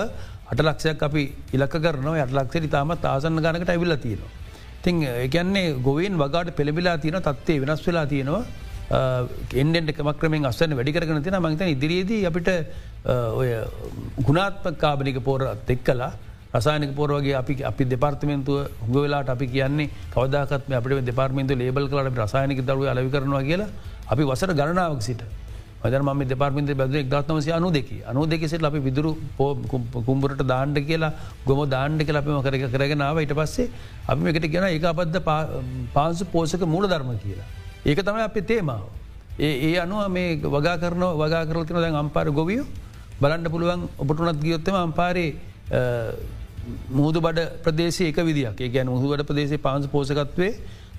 අට ලක්ෂයක් අපි ඉලක කරනවා. යට ලක්ෂ ඉතාමත් ආසන්න ගනකට ඇවිල්ල තියෙනවා. තිං එකන්නේ ගොවෙන් වගාට පෙළබිලා තියෙන තත්වේ වෙනස් වෙලා තියෙනවා. එන්ඩෙන්ට මක්‍රමෙන් අස්සන්න වැඩිකරන තින මංත ඉදිරියේදී අපිට ඔය ගුණාත්ම කාබනික පෝරත් එක් කලා රසායනක පෝරවගේ අපි අපි දෙපාර්තමෙන්තුව හුග වෙලාට අපි කියන්නේ කවදකත්ම අපට දෙපාර්මෙන්තු ලේබල් කලට රසායනක දරුව අලවි කරනවා කියලා අපි වසර ගණනාවක් සිට මදර ම දෙපාර්මින්ත බැද එක්දත්නමසය අනු දෙක අනු දෙකෙසෙට අපි විදුරු කුම්ඹරට දාණ්ඩ කියලා ගොම දාණ්ඩ කියලා අපිම කර කරගෙනාව ඉට පස්සේ අපි එකට ගෙන ඒ අපත්ද පාන්සු පෝසක මූල ධර්ම කියලා. ඒක තමයි අපි තේමාව. ඒ ඒ අනුව මේ වගා කරන වගා කරලතින දැන් අම්පාර ගොවියෝ බලන්ඩ පුළුවන් ඔබටුනත් ගියොත්තම අම්පාරේ මුහුදු බඩ ප්‍රදේශය එක විදික් ගැන මුහුවට ප්‍රදේශේ පාන්ස පෝසකත්වේ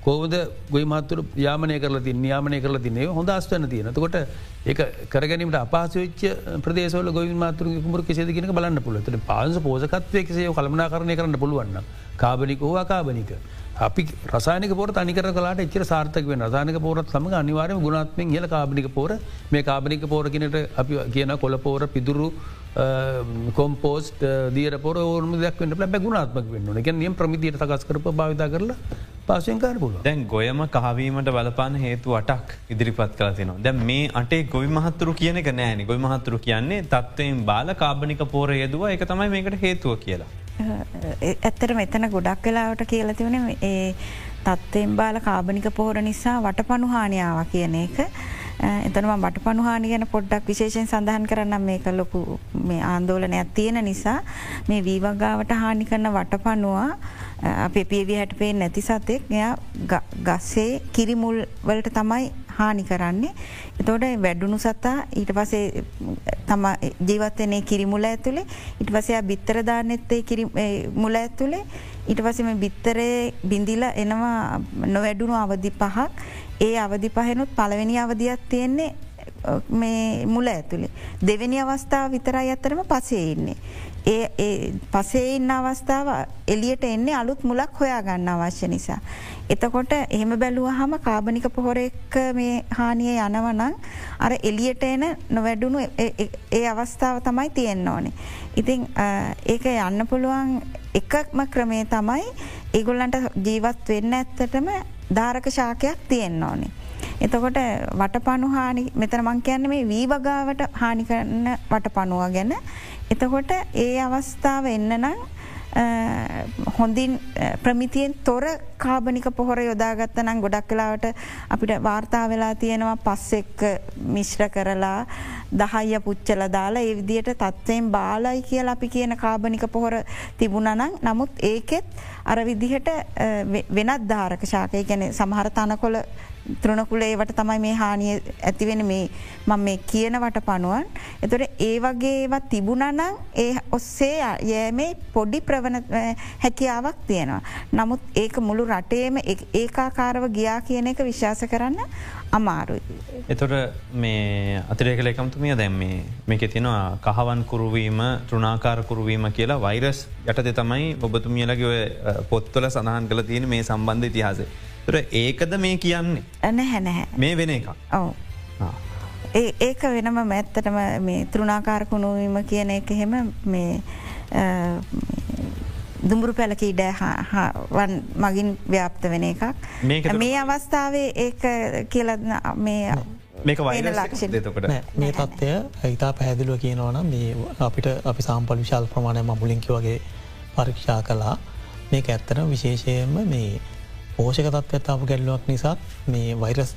කෝවද ගොයි මහත්තුර යාමනය කරලා ති යාමනය කරලා තින්නේ? හොඳ අස්වන්න තියෙන කොට ඒ කරගැනීමට අපහසවිච්ච ප්‍රදේශවල ගොවි මාතුර කුමර කෙසේද කියෙන බලන්න පුළට පාස පෝසකත්වය කෙසේ කළමනා කරණය කරන්න පුළුවන්න කාබනික හෝ අකාබනික. අපි රසානක පොර අනිකර කලාට එච්චර සාර්ථක වෙන රසානක පෝරත් සම අනිවාරම ගුණත්මෙන් හල කාබනික පෝර. මේ කාබනික පෝරකිනට අපි කියන කොල පෝර පිදුරු කොම්පෝස්ට දියර පොර ඕර්ම දක් වන්න ලැබ ගුණාත්මක වන්න එක නියම් ප්‍රමිතියට සකස් කරප භාවිත කරලා පාසයෙන් කාරපුල දැන් ගොයම කහවීමට බලපාන හේතු අටක් ඉදිරිපත් කල තිනවා දැ මේ අටේ ගොවි මහත්තුරු කියන එක නෑන. ගොයි මහත්තුරු කියන්නේ තත්වයෙන් බාල කාබනික පෝර යෙදවා. එක තමයි මේකට හේතුව කියලා. ඇත්තට මෙතන ගොඩක් වෙලාවට කියලතිවන ඒ තත්වයෙන් බාල කාබනික පෝර නිසා වට පණුහානියාව කියන එක. එතනවා මට පණුහානි ගැන පොඩ්ඩක් විශේෂෙන් සඳහන් කරන්න මේක ලොකු මේ ආන්දෝලනයක් තියෙන නිසා. මේ වීවගාවට හානි කරන වටපනුවා අපේ පියවි හැටපේ නැති සතෙක්. එයා ගස්සේ කිරිමුල් වලට තමයි හානි කරන්නේ. එතෝට වැඩුණු සතා ඊට පසේ තම ජීවත්තනේ කිරිමුල ඇතුළේ ඉට පසයා බිත්තරධානෙත්තේ මුල ඇතුළේ ඊට පසම බිත්තරේ බිඳිල එනවා නොවැඩුණු අවධි පහක් ඒ අවධි පහෙනුත් පළවෙනි අවධියක් තියෙන්නේ මේ මුල ඇතුළේ. දෙවැනි අවස්ථාව විතරයි අත්තරම පසේ ඉන්නේ. ඒ පසේ ඉන්න අවස්ථාව එලියට එන්නේ අලුත් මුලක් හොයා ගන්න අවශ්‍ය නිසා. එතකොට එහෙම බැලුව හම කාබනික පොහොර එක්ක මේ හානිය යනවනං අර එලියට එන නොවැඩුණු ඒ අවස්ථාව තමයි තියෙන්න්න ඕනේ. ඉතිං ඒක යන්න පුළුවන් එකක්ම ක්‍රමේ තමයි ඒගොල්ලන්ට ජීවත් වෙන්න ඇත්තටම ධාරක ශාකයක් තියෙන්න්න ඕනේ. එතකොට වටපනු හානි මෙතන මං කියන්න මේ වී වගාවට හානි කරන්න වටපනුව ගැන. එතකොට ඒ අවස්ථාව එන්න නම් හොඳින් ප්‍රමිතියෙන් තොර කාබනික පොහොර යොදාගත්ත නම් ගොඩක් කලාවට අපිට වාර්තා වෙලා තියෙනවා පස් එක්ක මිශ්‍ර කරලා දහය පුච්චල දාලා ඒ විදියට තත්වයෙන් බාලයි කියල අපි කියන කාබනික පොහොර තිබුණනං නමුත් ඒකෙත් අර විදිහට වෙනත් ධාරක ශාකය. ගැන සමහර තනකොල තෘණකුලේවට තමයි මේ හානිය ඇතිවෙන මේ මං මේ කියනවට පනුවන්. එතොට ඒ වගේවත් තිබුණනං ඒ ඔස්සේ යෑමේ පොඩි ප්‍රවණ හැකියාවක් තියෙනවා. නමුත් ඒක මුළු රටේම ඒකාකාරව ගියා කියන එක විශ්වාස කරන්න අමාරුයි. එතොට මේ අතිරේක ලේකම්තුමිය දැම් මේ මේක තිනවා කහවන් kuruවීම තෘනාකාර kuruවීම කියලා වෛරස් යටත තමයි ඔබතුමියලගේ පොත්වල සඳහන් කළ තියෙන මේ සම්බන්ධ ඉතිහාසේ. තුර ඒකද මේ කියන්නේ. ඇන හැනැහැ. මේ වෙන එක. ඔව. ඒ ඒක වෙනම මැත්තටම මේ තෘනාකාරකුණුවීම කියන එක එහෙම මේ දුඹුරු පැලක ඉඩවන් මගින් ව්‍යාප්ත වෙන එකක්. මේ අවස්ථාවේ ඒ කියල මේ මේක වයින ලක්ෂ තකට මේ තත්ත්වය හිතා පැහැදිලුව කියනවන මේ අපිට අපි සාම්පල විශාල් ප්‍රමාණය මබුලින්කි වගේ පරීක්ෂා කලා මේක ඇත්තන විශේෂයෙන්ම මේ පෝෂක තත්වතාව ගැල්ලුවක් නිසා මේ වෛරස්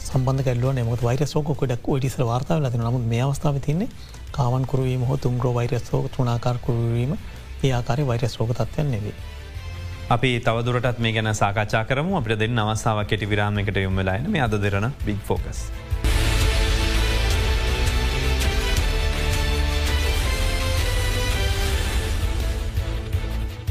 සම්බන්ධ ගැල්ලුව නමුත් වෛරස් ෝක ොඩක් ටිසර වාර්තාව ලති නමුත් මේ අවස්ථාව තින්නේ කාවන් කරුවීම හෝ තුම්ග්‍රෝ වෛරස්ෝ තුනාකාර කරුවීම ඒ ආකාරය වෛරස් රෝග තත්වයන් නෙවේ. අපි තවදුරටත් මේ ගැන සාකච්ඡා කරම අපට දෙන්න අවස්ථාව කෙටි විරාමකට යොමලායින මේ අද දෙරන බික් ෆෝකස්.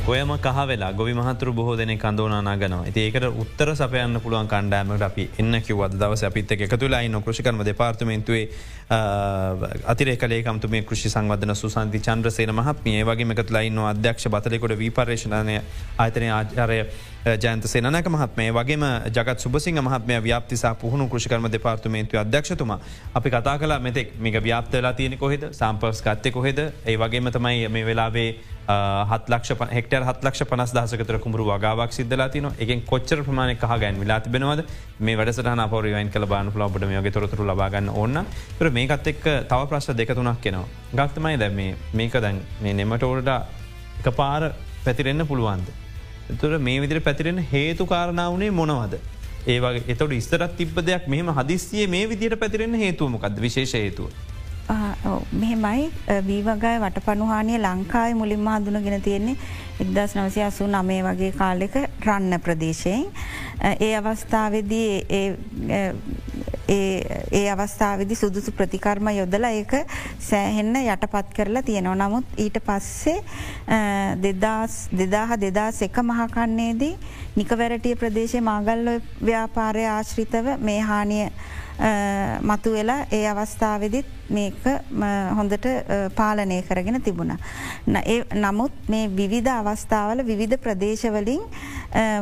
ඔයම කහ වෙලා ගොවි මහතුර බොහෝ දෙන කඳෝනා ගනවා ඒකට උත්තර සපයන්න පුළුවන් කණ්ඩෑමට අපි එන්න කිවද දවස අපිත් එකතුලා න්න කෘෂිකරම දෙපාර්තමේන්තුවේ අතිරේකලේකමතු මේ කෘෂි සංවදන සුසන්ති චන්ද්‍රසේන මහත් මේ වගේ එකතුලයින්න අධ්‍යක්ෂ බතලෙකොට වීපර්ේෂණය ආතනය ආචාරය ජයන්ත සේනක මහත්මේ වගේම ජගත් සුබසිංහ මහත්මය ව්‍යාපතිසා පුහුණු කෘෂිකරම දෙපාර්තමේන්තු අධ්‍යක්ෂතුමා. අපි කතා කලා මෙතෙක් මේක ව්‍යාප්තලා තියෙන කොහෙද? සම්පර්ස් කත්තය කොහෙද? ඒ වගේම තමයි මේ වෙලාවේ හත්ලක්ෂ හෙක්ටර් හත්ලක්ෂ පනස් දහසකතර කුමරු වගාවක් සිද්ධලා තින. එකෙන් කොච්චර ප්‍රමාණ කහ ගැන් විලා තිබෙනවද මේ වැඩසටන පොරිවයින් කල බාන ලබට මේගේ තොරතුර ලබාගන්න ඕන්න ර මේකත් එක් තව ප්‍රශ්න දෙකතුනක් කෙනවා. ගක්තමයි දැ මේක දැන් මේ නෙමටෝල්ඩ එක පාර පැතිරෙන්න්න පුළුවන්ද. තුර මේ විදිර පැතිරෙන හේතු කාරණාවනේ මොනවද. ඒවගේ එතොට ඉස්තරත් තිබ දෙයක් මෙහම හදිස්සිය මේ විදිට පැතිරෙන හේතුවමකද විශේෂ හේතුව. මෙහෙමයි වීවගය වට පණුහානය ලංකායි මුලින්ම හඳුනගෙන තියෙන්නේ එක්දස් නවසය අසු නමේ වගේ කාලෙක රන්න ප්‍රදේශයෙන්. ඒ අවස්ථාවදී ඒ අවස්ථාවදි සුදුසු ප්‍රතිකර්ම යොදලා ඒක සෑහෙන්න යටපත් කරලා තියෙනවා. නමුත් ඊට පස්සේ දෙදාහ දෙදස් එක මහකන්නේදී නිකවැරටිය ප්‍රදේශය මාගල්ල ව්‍යාපාරය ආශ්‍රිතව මේ හානිය මතු වෙලා ඒ අවස්ථාවදිත් මේක හොඳට පාලනය කරගෙන තිබුණ. නමුත් මේ විවිධ අවස්ථාවල විවිධ ප්‍රදේශවලින්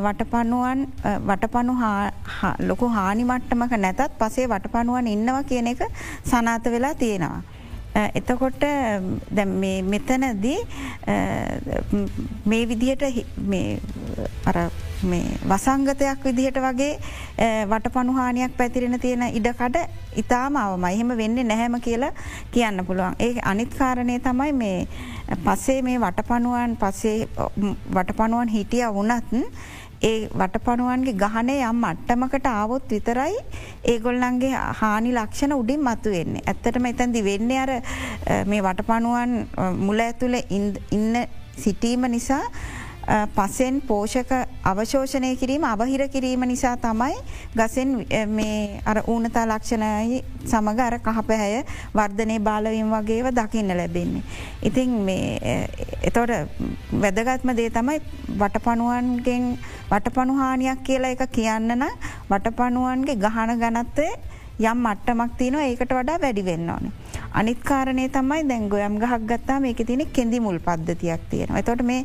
වටපනුවන් වටපනු ලොකු හානිමට්ටමක නැතත් පසේ වටපනුවන් ඉන්නවා කියන එක සනාත වෙලා තියෙනවා. එතකොට මෙතනදී මේ විදිහට වසංගතයක් විදිහට වගේ වටපනුහානියක් පැතිරෙන තියෙන ඉඩකඩ ඉතාම අවම එහෙම වෙන්න නැහැම කියලා කියන්න පුළුවන්. ඒ අනිත්කාරණය තමයි මේ පස්සේ මේ වටපනුවන් පසේ වටපනුවන් හිටිය වනත් ඒ වටපනුවන්ගේ ගහනේ යම් අට්ටමකට ආවොත් විතරයි ඒගොල්ලන්ගේ හානි ලක්ෂණ උඩින් මතු වෙන්නේ. ඇත්තටම එතැදි වෙන්න අර මේ වටපනුවන් මුල ඇතුළ ඉන්න සිටීම නිසා පසෙන් පෝෂක අවශෝෂණය කිරීම අවහිර කිරීම නිසා තමයි ගසෙන් අර ඌනතා ලක්ෂණයි සමඟ අර කහපැහැය වර්ධනය බාලවීම වගේව දකින්න ලැබෙන්නේ. ඉතින් එතොට වැදගත්ම දේ තමයි වටපනුවන්ගෙන් වටපනුහානියක් කියලා එක කියන්නන වටපනුවන්ගේ ගහන ගනත්තේ යම් මට්ටමක් තියනවා ඒකට වඩා වැඩි වෙන්න ඕනේ. අනිත්කාරණය තමයි දැන් ගොයම් ගහක් ගත්තා මේක තින කෙන්දි මුල් පද්ධතියක් තියෙනවා. එතොට මේ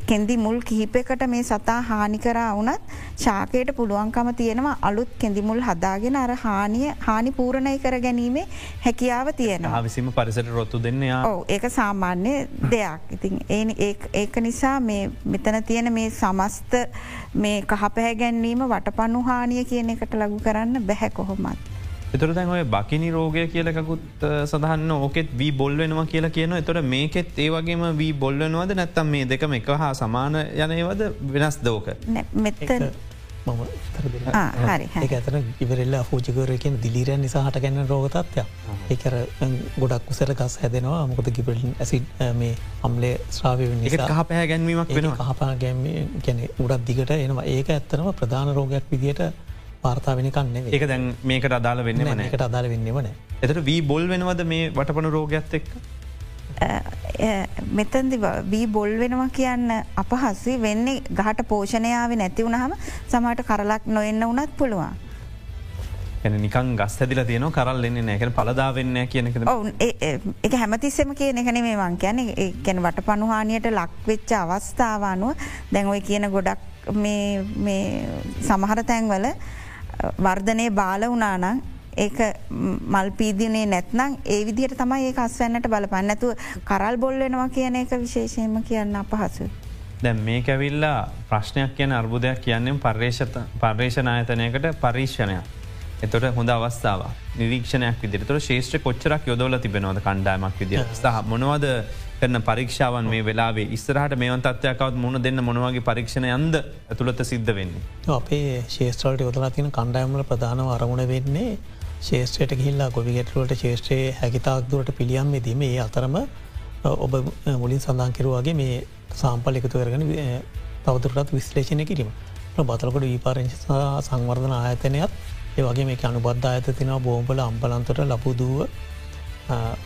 කෙන්දි මුල් කිහිපෙකට මේ සතා හානි කරා වනත් ශාකයට පුළුවන්කම තියෙනවා අලුත් කෙඳිමුල් හදාගෙන අර හානිය හානි පූරණය කර ගැනීමේ හැකියාව තියෙනවා විසිම පරිසට රොත්තු දෙන්න ඕ ඒක සාමාන්‍ය දෙයක් ඉතින් ඒ ඒක නිසා මෙතන තියෙන මේ සමස්ත මේ කහපැහැ ගැන්වීම වටපන්නු හානිය කියන එකට ලගු කරන්න බැහැ කොහොමත්. එතුර දැන් ඔය බකිනි රෝගය කියලකුත් සඳහන්න ඕකෙත් වී බොල් වෙනවා කියලා කියන එතොට මේකෙත් ඒ වගේම වී බොල්ලනවද නැත්තම් මේ දෙකම එක හා සමාන යනයවද වෙනස් දෝක මෙත මම ඒ ඇතන ඉවරල්ල පූජිකරයකෙන් දිලිරයන් නිසා හට ගැන්න රෝගතත්ය ඒකර ගොඩක් උසර ගස් හැදෙනවා. මොකද ගිබලින් ඇසි මේ අම්ලේ ශ්‍රාවය කහ පැහැ ගැන්වීමක් වෙන කහපා ගැම ගැන උඩත් දිගට එනවා. ඒක ඇත්තනම ප්‍රධාන රෝගයක් විදියට වාර්තා වෙනකන්න ඒක දැන් මේකට අදාල වෙන්න මන එකට අදාල වෙන්නවන එතට වී බොල් වෙනවද මේ වටපන රෝගයක්ත් එක් මෙතන්දි වී බොල් වෙනවා කියන්න අපහස්සි වෙන්නේ ගහට පෝෂණයාව නැතිවුණහම සමට කරලක් නොෙන්න වනත් පුළුවන්. නිකන් ගස් ඇදිල තියන කරල් එන්නේ නැකන පලදා වෙන්න කියන එක හැමතිස්සම කිය එකන මේ වන් කියන එකැන වට පණුහානියට ලක්වෙච්ච අවස්ථාවනුව දැන් ඔය කියන ගොඩක් සමහර තැන්වල වර්ධනය බාල වනානං ඒක මල්පීදිනේ නැත්නම් ඒ විදිහට තමයි ඒ අස්වන්නට බලපන්න. ඇතු කරල් බොල්ලෙනවා කියන එක විශේෂයම කියන්න අපහසු. දැන් මේ ඇවිල්ලා ප්‍රශ්නයක් කියන අර්බුදයක් කියන්නම් පර්ේෂණායතනයකට පරීක්ෂණයක්. එතොට හොඳ අවස්ථාව නිරීක්ෂණයක් විදිරතර ශේෂ්‍ර කොච්චරක් යොදවල තිබෙනවද කණ්ඩායමක් විදිිය සහ මොනවද කරන පරීක්ෂාවන් මේ වෙලාවේ ඉස්සරහට මේවන් තත්වයකවත් මුණ දෙන්න මොනවගේ පරීක්ෂණ යන්ද ඇතුළත සිද්ධ වෙන්නේ. අපේ ශේෂත්‍රලට යොදලා තින කණ්ඩායමල ප්‍රධානව අරමුණ වෙන්නේ ශේෂත්‍රයට ගහිල්ලා ගොවිගෙටලට ශේෂත්‍රයේ හැකිතාක් දුරට පිළියම් දීම ඒ අතරම ඔබ මුලින් සඳහන් කිරුවගේ මේ සාම්පල් එකතු කරගෙන තවදුරටත් විශ්ලේෂණය කිරීම. බතලකොට වීපාරංචි සංවර්ධන ආයතනයත් ඒ වගේ මේ අනුබද්ධ අයත තිනවා බෝම්පල අම්පලන්තොට ලබුදුව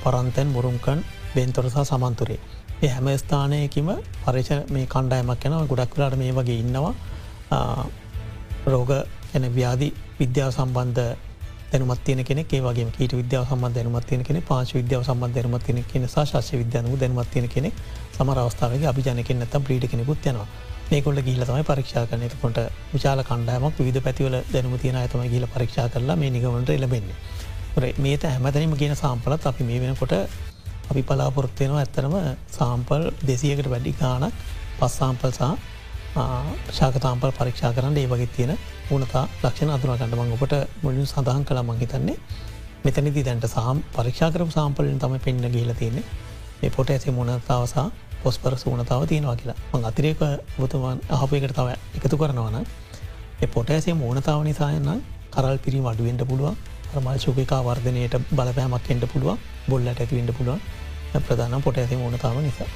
පරන්තැන් මුරුම්කන් බෙන්තොරසා සමන්තුරේ. ඒ හැම ස්ථානයකිම පරිච මේ කණ්ඩායමක් යැනව ගොඩක් වෙලාට මේ වගේ ඉන්නවා රෝග එන ව්‍යාධි විද්‍යාව සම්බන්ධ දැනුමත්තියන කෙනෙ ඒවගේ කීට විද්‍යාව සම්බන්ධ දැනුමත්තියන කෙනෙ පාච විද්‍යාව සම්බන්ධ දැනුමත්තියන කෙන ශාශ විද්‍යානු දැනුමත්තියන කෙනෙ සමරවස්ථාවගේ අභිජනක නැත ප්‍රීට කෙනෙකුත් යනවා මේකොල්ල ගීල තමයි පරීක්ෂා කරන කොට විචාල කණ්ඩායමක් විධ පැතිවල දැනුම තියෙන ඇතම ගීල පරීක්ෂා කරලා මේ නිගමට එලබෙන්නේ. මේත හැමතැනීම කියන සාම්පලත් අපි මේ වෙනකොට අපි පලාපොරොත්වයනවා ඇත්තරම සාම්පල් දෙසියකට වැඩි ගානක් පස් සාම්පල්සා ශාකතාම්පල් පරීක්ෂා කරන්න ඒ වගේ තියෙන ඕනතා ලක්ෂණ අතුරගන්න මං ඔපට මුලින් සඳහන් කළ මංහිතන්නේ මෙතනිදි දැන්ට සහම් පරීක්ෂාකරපු සාම්පලින් තම පෙන්න්න ගහිල තියන්නේ. මේ පොට ඇසේ මුණතාවසා පොස්පර සූනතාව තියෙනවා කියලා. මං අතිරේක බුතුවන් අහපයකට තව එකතු කරනවන ඒ පොට ඇසේ මූනතාව නිසායන්න කරල් පිරි අඩුවෙන්ට පුළුවන්. මල් ශුපිකා වර්ධනයට බලපෑමක් එන්ට පුළුවන්. බොල්ලට ඇතිවෙන්ට පුළුවන්. ප්‍රධානම් පොට ඇති ඕනතාව නිසා.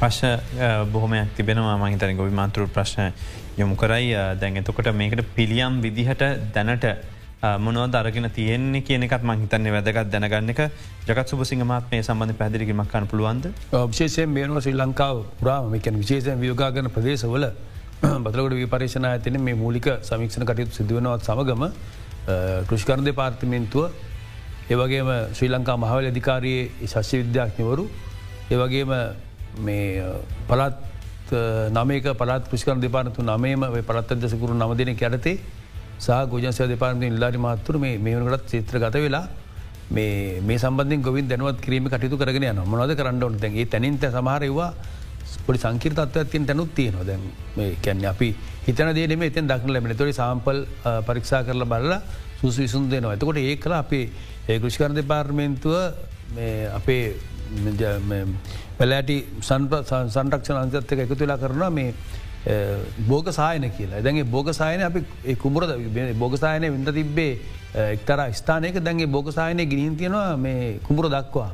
ප්‍රශ්න බොහොමයක් තිබෙනවා. මහිතන ගොවි මාතෘ ප්‍රශ්න යොමු කරයි. දැන් එතකොට මේකට පිළියම් විදිහට දැනට මොනව දරගෙන තියෙන්නේ කියනෙකත් මහිතන්නේ වැදගත් දැනගන්න එක. ජගත් සුපසිංහ මාත් මේ සම්බඳධ පැදිරිකිමක් කන්න පුළුවන්ද? විශේෂයෙන් මේනුව ශ්‍රී ලංකාව පුරාම එකන් විශේෂයෙන් වියෝගාගන ප්‍රදේශවල බදලකට විපරේෂණ ඇතින මේ මූලික සමික්ෂණ කටයුතු සිදුවනවත් සමගම කෘෂිකරණ දෙපාර්තිමෙන්තුව ඒවගේම ශ්‍රී ලංකා මහවල අධිකාරයේ ශශ්‍ය විද්‍යාඥවරු ඒවගේම මේ පලත් නමේක පලත් කෘෂිකර දෙපානතු නමේම පලත් අදසකුරු නම දෙන කැරතේ සහ ගෝජන්සය දෙපානතු ඉල්ලාරි මාත්තුර මේ මේනකටත් චේත්‍ර ගත වෙලා මේ සම්බන්ධ ගොවින් දැනුවත් කිරීම කටයුතු කරගෙන යන මොනද කරන්න ඕන? දැගේ තැනින්ත සමහරවා පොඩි සංකීර්තත්වයක්තින් තැනුත් තියෙනවා. දැන් මේ කැන්න අපි හිතන දේනෙම එතන් දක්න ලැබෙන තොරි සාම්පල් පරික්ෂා කරල බලලා සුස විසුන් දෙනවා. ඇතකොට ඒ කළ අපේ ඒ කෘෂිකරණ දෙපාර්මේන්තුව අපේ පැලෑටි සන්රක්ෂණ අන්තක එකතු වෙලා කරනවා මේ බෝග සායන කියලා. දැගේ බෝග සායන අපි කුමර බෝග සායනය විඳ තිබ්බේ එක්තර ස්ථානයක. දැන්ගේ බෝග සායනය ගිනින් තියෙනවා මේ කුමර දක්වා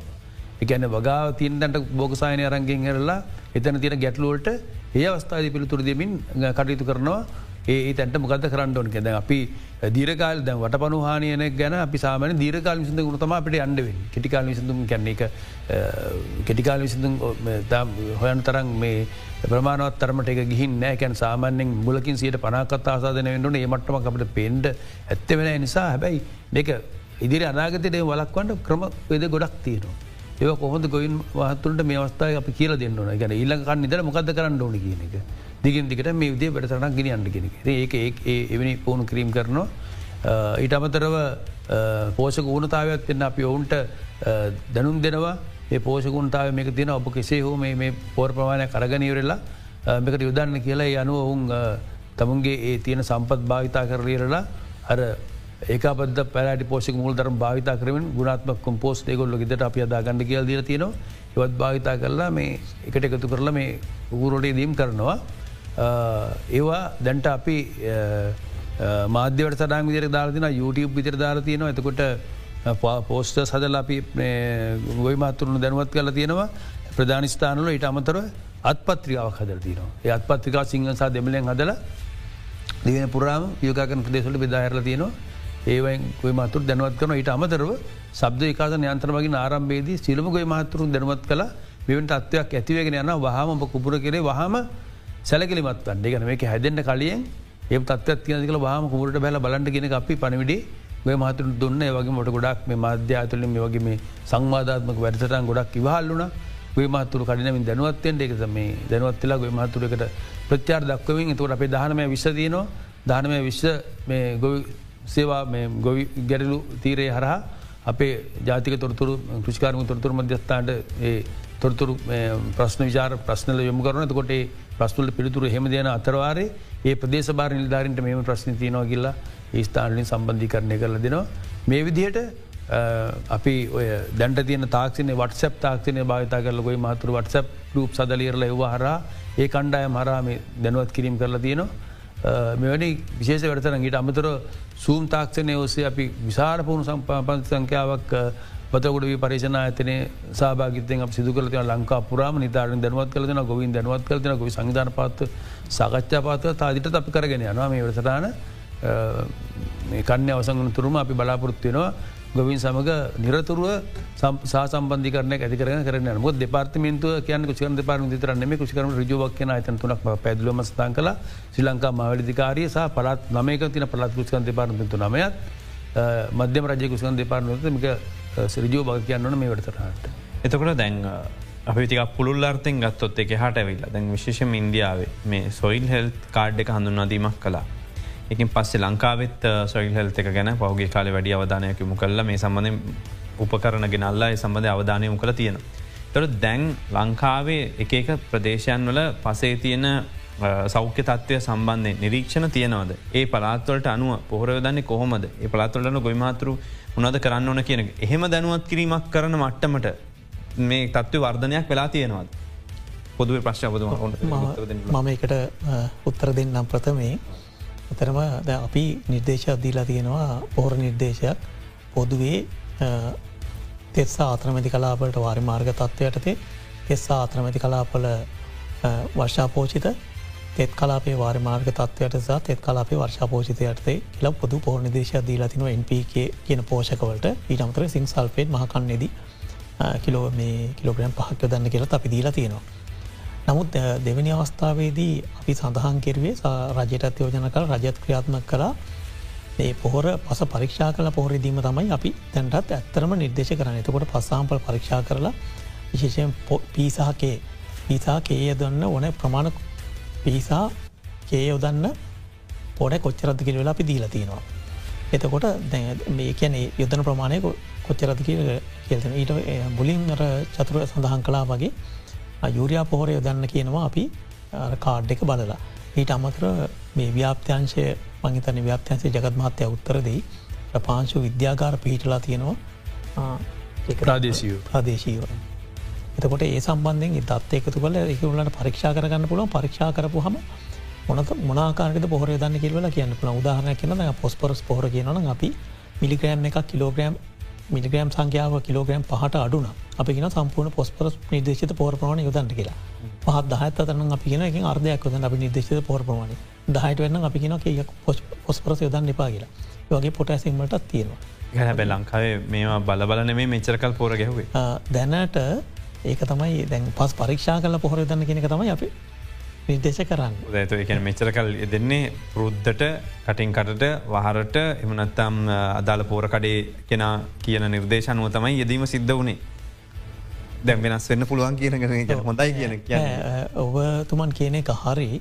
එකන වගා තියන්දට බෝගසායනය අරන්ගෙන් හරලා එතන තියෙන ගැටලුවලට ඒ අවස්ථාද පිළිතුර දෙමින් කටයුතු කරනවා. ඒ තැන්ට මොකද කරන්න ඕන කෙද අපි දීරකාල් දැ වට පනුහානයන ගැන අපි සාමන දීරකාල් විසිඳ ගුණතම අපට අන්ඩවෙන් කෙටිකාල් විසිඳුම් කැන්නේ එක කෙටිකාල් විසිඳුම් හොයන් තරන් මේ ප්‍රමාණවත් තරමට එක ගිහින් නෑකැන් සාමාන්‍යෙන් මුලකින් සියට පනාකත් ආසාධන වෙන්නට ඒ මටම අපට පෙන්ඩ ඇත්ත වෙන නිසා. හැබැයි දෙක ඉදිරි අනාගතයට වලක්වන්ට ක්‍රම වෙද ගොඩක් තියෙනවා. ඒ කොහොද ගොයින් වහතුන්ට මේ අවස්ථාව අපි කියල දෙන්නන ගැන ඉල්ලකන්න නිදර මොකද කරන්න ඕන කියන එක. දිගින් දිකට මේ විදේ වැඩසරනක් ගෙන අන්න කෙනෙ ඒක ඒ එවැනි පෝුණු කිරීම් කරනවා. ඊට අමතරව පෝෂක ඌනතාවත් එන්න අපි ඔවුන්ට දැනුම් දෙනවා. ඒ පෝෂකුන්තාව මේක තින ඔබ කෙසේ හෝ මේ පෝර් ප්‍රමාණය කරගනීවරලා මේකට යුදන්න කියලා අනුව ඔවුන් තමුන්ගේ ඒ තියෙන සම්පත් භාවිතා කරලීරලා අර ඒකපද පැලට පෝෂක මුල් දරම් භාවිතා කරමින් ගුණත්ම කොම්පෝස් ඒගොල්ල ගෙට අප අදා ගඩ කියල් දීර තියෙනවා. ඒවත් භාවිතා කරලා මේ එකට එකතු කරලා මේ උගුරොටේ දීම් කරනවා. ඒවා දැන්ට අපි මාධ්‍යවට සඩන් විදිර දාතින YouTube විතර දාරතියනවා එතකොට පෝස්ට සදල අපි ගොයි මාතුරුණු දැනුවත් කල තියෙනවා. ප්‍රධානිස්ථානල ඉට අමතරව අත්පත්‍රිකාවක් හදර තියනවා. ඒ අත්පත්‍රිකා සිංහසා දෙමලෙන් හදල දිවෙන පුරාම යෝගකන ප්‍රදේශලට බෙදාහරල තියෙනවා. ඒවයි ගොයි මතුර දැනුවත් කරන ඊට අමතරව සබ්ද ඒකාස යන්ත්‍රමගින් ආරම්භේදී සිලම ගොයි මහතුරු දැනුවත් කළ. මෙවට අත්වයක් ඇතිවගෙන යන වහම ඔබ කුපුර කරේ වහම සැලකිලිමත් වන්ඩ ගන මේක හැදෙන්න්න කලියෙන් ඒ තත්වත් තියනකල වාම කුමරට බැල බලන්ට ගෙන අපි පණවිඩේ ඔය මහතුර දුන්න. වගේ මොට ගොඩක් මේ මාධ්‍යාතුලින් මේ වගේ මේ සංවාධාත්මක වැඩසටන් ගොඩක් ඉවහල්ලුන ගොයි මහතුර කඩනමින් දැනුවත්තෙන්ට එක මේ දැනුවත්වෙලා ගොයි මහතුරකට ප්‍රත්‍යාර දක්වමින්. තුවට අපේ දහනමය විශ්සතියනවා දානමය විශ්ව මේ ගොවි සේවා ගොවි ගැරලු තීරය හරහා අපේ ජාතික තොරතුරු කෘෂිකාරම තොරතුර මධ්‍යස්ථාන්ට තොරතුරු ප්‍රශ්න විචාර ප්‍රශ්නල යොම කරන කොට ප්‍රස්තුල පිළිතුර හෙම දෙන අතරවාරේ ඒ ප්‍රදේශ භාර නිල්ධාරන්ට මෙම ප්‍රශ්න තියනවා කියලා ඒ ස්ථානලින් සම්බන්ධි කරණය කරල දෙනවා. මේ විදිහට අපි ඔය දැන්ට තියන තාක්ෂන වටසප් තාක්ෂනය භාවිතා කරල ගොයි මහතුර වටසප් රූප් සදලියරල එවා හරා ඒ කණ්ඩාය මරාම දැනුවත් කිරීම කරලා තියනවා. මෙවැනි විශේෂ වැඩතන ඊට අමතර සූම් තාක්ෂණය ඔසේ අපි විසාර පුුණු සම්පාපන් සංඛ්‍යාවක් බතකොට පරේෂණ ඇතන සභාගතය සිදු කල ලංකා පුරාම නිතාරෙන් දැනුවත් කලන ගොවින් දැනුවත් කලන ගොවි සංධාන පාත්ව සාකච්ඡා පාත්ව තාදිට අපි කරගෙන යනවා. මේ වැඩසටාන මේ කන්න අවසංගන තුරුම අපි බලාපොරොත්තියෙනවා ගොවින් සමඟ නිරතුරුව සම්බන්ධි කරන ඇතිකරන කරන මො දෙපාර්තමේන්තුව කියන කුෂකර දෙපාර්ම තරන්නම කුෂකරම රජෝවක් කියන අතන තුනක් පැදලම ස්ථාන් කළ. ශ්‍රී ලංකා මවලිධකාරය සහ පලත් නමයක තින පලත් කුෂකන් දෙපාර්මතු නමයත් මධ්‍යම රජය කුෂකන් දෙපාර්මතමික සිරජෝ භග කියන්නන මේ වටතරට. එතකොට දැන් අපිතික පුළුල්ලාර්තෙන් ගත්තොත් එක හට ඇවිල්ල. දැන් විශේෂම ඉන්දියාවේ මේ සොයිල් හෙල් කාඩ් එක හඳුන්වාදීමක් කලා එකින් පස්සේ ලංකාවෙත් සොයිල් හෙල්ත එක ගැන පහුගේ කාල වැඩි අවධානයකමු කල්ල මේ සම්බඳධ උපකරන ගෙනල්ලා සම්බඳධ අවධානයමු කළ තියෙන. තොට දැන් ලංකාවේ එක ප්‍රදේශයන් වල පසේ තියෙන සෞඛ්‍ය තත්වය සම්බන්ධය නිරීක්ෂණ තියනවද? ඒ පලාත්වලට අනුව පොහරයදන්නේ කොහොමද? ඒ පලාත්වලන ගොයිමාතුරු උනද කරන්න ඕන කියන එහෙම දැනුවත් කිරීමක් කරන මට්ටමට මේ තත්ව වර්ධනයක් වෙලා තියෙනවද? පොදුව ප්‍රශ්වද මම එකට උත්තර දෙන්නම් ප්‍රථමේ එතරම ද අපි නිර්දේශයක් දීලා තියෙනවා පෝර නිර්දේශයක් පොදුවේ තෙස්සා ආත්‍රමැති කලාපලට වාරි මාර්ග තත්ත්වයටතේ තෙස්සා ආත්‍රමැති කලාපල වර්ෂාපෝචිත තෙත් කලාපේ වාර්මාර්ග තත්වයට සහ තෙත් කලාපේ වර්ෂාපෝෂිතයටතේ කියල පොදු පෝර්ණ දේශ දීලාතින NPK කියන පෝෂකවලට ඊට අමතර සිං සල්පේට් මහකන්නේදී කිලෝ මේ කිලෝග්‍රම් පහක්ක දන්න කියලා අපි දීලා තියෙනවා. නමුත් දෙවැනි අවස්ථාවේදී අපි සඳහන් කෙරුවේ රජයටත් යෝජන කළ රජත් ක්‍රියාත්මක කලා ඒ පොහොර පස පරීක්ෂා කල පොහොරදීම තමයි අපි තැන්ටත් ඇත්තරම නිර්දේශ කරන එතකොට පස්සාම්පල් පරීක්ෂා කරලා විශේෂයෙන් පීසාහකේ පිසා කේ දන්න ඕන. ප්‍රමාණ පිසා කේ යොදන්න පොඩ කොච්චරද කිර වෙලා අපි දීලා තියෙනවා. එතකොට මේ කියන යුද්ධන ප්‍රමාණය කොච්චරද කියල්තන ඊට බුලින් චතුර සඳහන් කලා වගේ යුරයා පොහොර යොදන්න කියනවා අපි කාඩ් එක බලලා. ඊට අමතර මේ ව්‍යාප්තයංශය මංහිතන ව්‍යාප්තයන්සේ ජගත් මහත්තය උත්තරදී පාංශු විද්‍යාගාර පිහිටලා තියෙනවා ප්‍රාදේශීව ප්‍රදේශීව. එතකොට ඒ සම්බන්ධෙන් දත් එකතු කල එකවලට පරීක්ෂා කරගන්න පුළුවන් පරීක්ෂා කරපු හම මොනක මොනාකාරක පොහර දන්න කිවල කියන්න පුළ උදාහරන කියන පොස්පරස් පොහර කියනන අපි මිලිග්‍රෑම් එක කිලෝග්‍රෑම් මිලිග්‍රෑම් සංඛ්‍යාව කිලෝග්‍රෑම් පහට අඩුන. අපි ගෙන සම්පූර්ණ පොස්පරස් නිදේශත පෝරප්‍රමාණ යොදන්ට කියලා. පහත් දහත් අතරන අපි කියෙන එක අර්ධයක් ොද අපි නිදේශත පෝරප්‍රමාණ දහයට වෙන්න අපි කියෙන කිය පොස්පරස යොදන්න එපා කියලා. වගේ පොටඇසිමටත් තියෙනවා. ගැහැබැ ලංකාවේ මේවා බලබල නෙමේ මෙචරකල් පෝර ගැහුවේ. දැනට ඒක තමයි දැන් පස් පරීක්ෂා කල පොහොර දන්න කෙනෙක තමයි අපි නිර්දේශ කරන්න. ඇතු එක මෙචර කල් දෙන්නේ පුරුද්ධට කටින්කටට වහරට එමනත්තම් අදාළ පෝරකඩේ කෙන කියන නිර්දේශනුව තමයි යෙදීම සිද්ධ වනේ. දැම් වෙනස් වෙන්න පුළුවන් කියන හොඳයි කියන කිය ඔව තුමන් කියන එක හරි.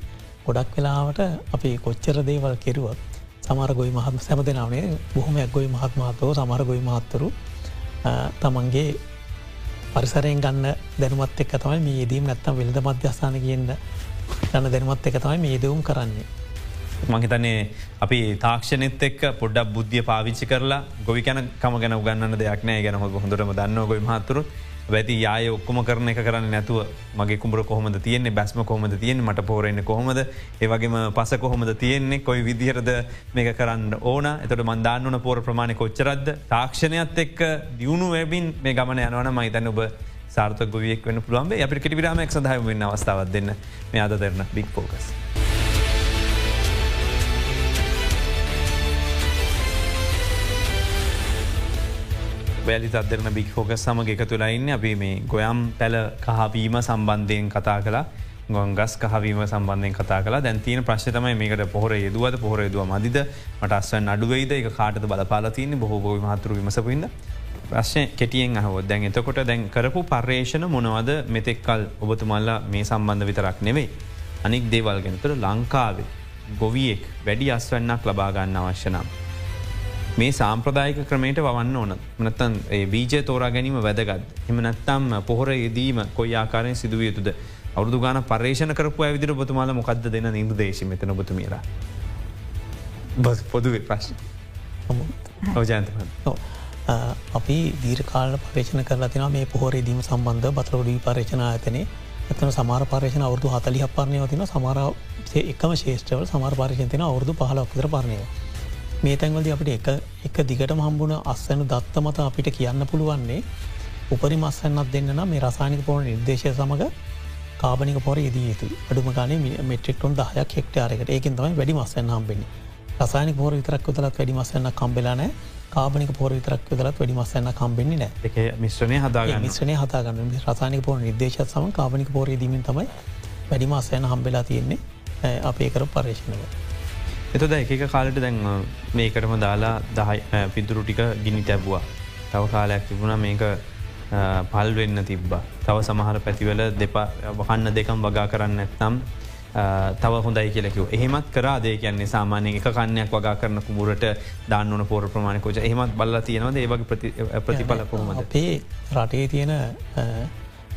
ගොඩක් වෙලාවට අපි කොච්චර දේවල් කෙරුවත් සමර ගොයි මහත්ම සැම දෙනාවනේ බොහොම ඇක්ගොයි මහත්මාතව සමර ගොයි මහත්තරු තමන්ගේ පරිසරයෙන් ගන්න දැනුමත් එක් තමයි මේ ේදීම් නැත්තම් වෙළඳ මධ්‍යස්ථාන කියන්න ගන්න දැනුමත් එක තමයි මේ දෙවුම් කරන්නේ. මහිතනේ අපි තාක්ෂණෙත් එක් පොඩ්ඩක් බුද්ධිය පාවිච්චි කරලා ගොවි කැන කම ගැන ගන්න දෙයක් නෑ. ගැන හොඳටම දන්න ගොයි මහතුරුත් වැති යාය ඔක්කොම කරන එක කරන්න නැතුව මගේ කුඹර කොහොමද තියන්නේ? බැස්ම කොහොමද තියෙන් මට පෝරෙන්න්න කොහොමද? ඒවගේම පස කොහොමද තියෙන්නේ? කොයි විදිහරද මේක කරන්න ඕන? එතට මන්දාන්නන පෝර ප්‍රමාණය කොච්චරද තාක්ෂණයත් එක්ක දියුණු වැබින් මේ ගමන යනවන මහිතන්න ඔබ සාර්ථ ගොවියෙක් වන්න පුළුවන් අපිට කෙටිවිරාමක් සඳහම වන්න අවස්ථාවත් දෙන්න මේ අද දෙරන බික් පෝකස්. වැලි අදරන බික් ෆෝක සමග එක තුළයින්න අපි මේ ගොයම් පැල කහවීම සම්බන්ධයෙන් කතා කලා ගොන්ගස් කහවීම සම්බන්ධයෙන් කතා කලා දැන්තින ප්‍රශ්තමයි මේකට පොහොර යදුවද පොහොර යදුව මදිද මට අස්සන් අඩුවයිද එක කාටද බලපාලතියන්න බොහෝ මහතුර විමසපුන්න ප්‍රශ්ය කෙටියෙන් අහෝ දැන් එතකොට දැන් කරපු පර්යේෂණ මොනවද මෙතෙක්කල් ඔබතුමල්ලා මේ සම්බන්ධ විතරක් නෙවෙයි. අනික් දේවල් ගෙනතුර ලංකාවේ ගොවියෙක් වැඩි අස්වන්නක් ලබාගන්න අවශ්‍යනම්. මේ සාම්ප්‍රදායක ක්‍රමයට වන්න ඕන. නත්තන් බීජ තෝරා ගැනීම වැදගත්. එම නැත්තම් පොහොර යෙදීම කොයි ආකාරයෙන් සිදුව යුතුද? අවුදු ගාන පර්ේෂණ කරපු ඇවිදිර බතුමාල මොකක්ද දෙන ඉදු දේශ මෙතන බතුමීලා බස් පොදුවේ ප්‍රශ්න. ඔජන්ත අපි දීර්කාල පර්ේෂණ කරලා තින මේ පොහොරේදීම සම්බන්ධ බතරොඩී පර්ේෂණ ඇතනේ එතන සමාර පර්ේෂණ අවුදු හතලි පරණය තින සමාර එකම ශේෂ්‍රවල සමාර පර්ේෂණ තින අවුදු පහලක්තර පරණයවා මේ තැන්වලද අපිට එක එක දිගට හම්බුණ අස්සන දත්ත මත අපිට කියන්න පුළුවන්නේ උපරි මස්සන්නත් දෙන්න මේ රසානික පෝන නිර්දේශය සමඟ කාබනික පොර දී යුතු අඩුම ගන මෙට්‍රික්ටොන් දහයක් හෙක්ටාරකට ඒකින් තමයි වැඩි මස්සන්න හම්බෙන්නේ. රසානික පෝර විතරක් තුලත් වැඩි මස්සන්න කම්බෙලාන කාබනික පෝර විතරක් තුලත් වැඩි මස්සන්න කම්බෙන්නේ නෑ එක මිශ්‍රණය හදා මිශ්‍රණය හතාගන්න රසානික පෝර නිර්දේශ සම කාබනික පෝර දීමෙන් තමයි වැඩි මස්සයන හම්බෙලා තියෙන්නේ අපේ කර පර්ේෂණව. එතද එක කාලට දැන් මේකටම දාලා දහයි පිදුරු ටික ගිනි තැබවා. තව කාලයක් තිබුණ මේක පල් වෙන්න තිබ්බ. තව සමහර පැතිවල දෙපා වහන්න දෙකම් වගා කරන්න ඇත්නම් තව හොඳයි කියලකිව එහෙමත් කරාදේ කියන්නේ සාමානය එක කන්නයක් වගා කරන කුමුරට දාන්නන පෝර ප්‍රමාණකෝච එහෙමත් බල්ල තියෙනවද? ඒවගේ ප්‍රතිඵල කොහොමද? අපේ රටේ තියෙන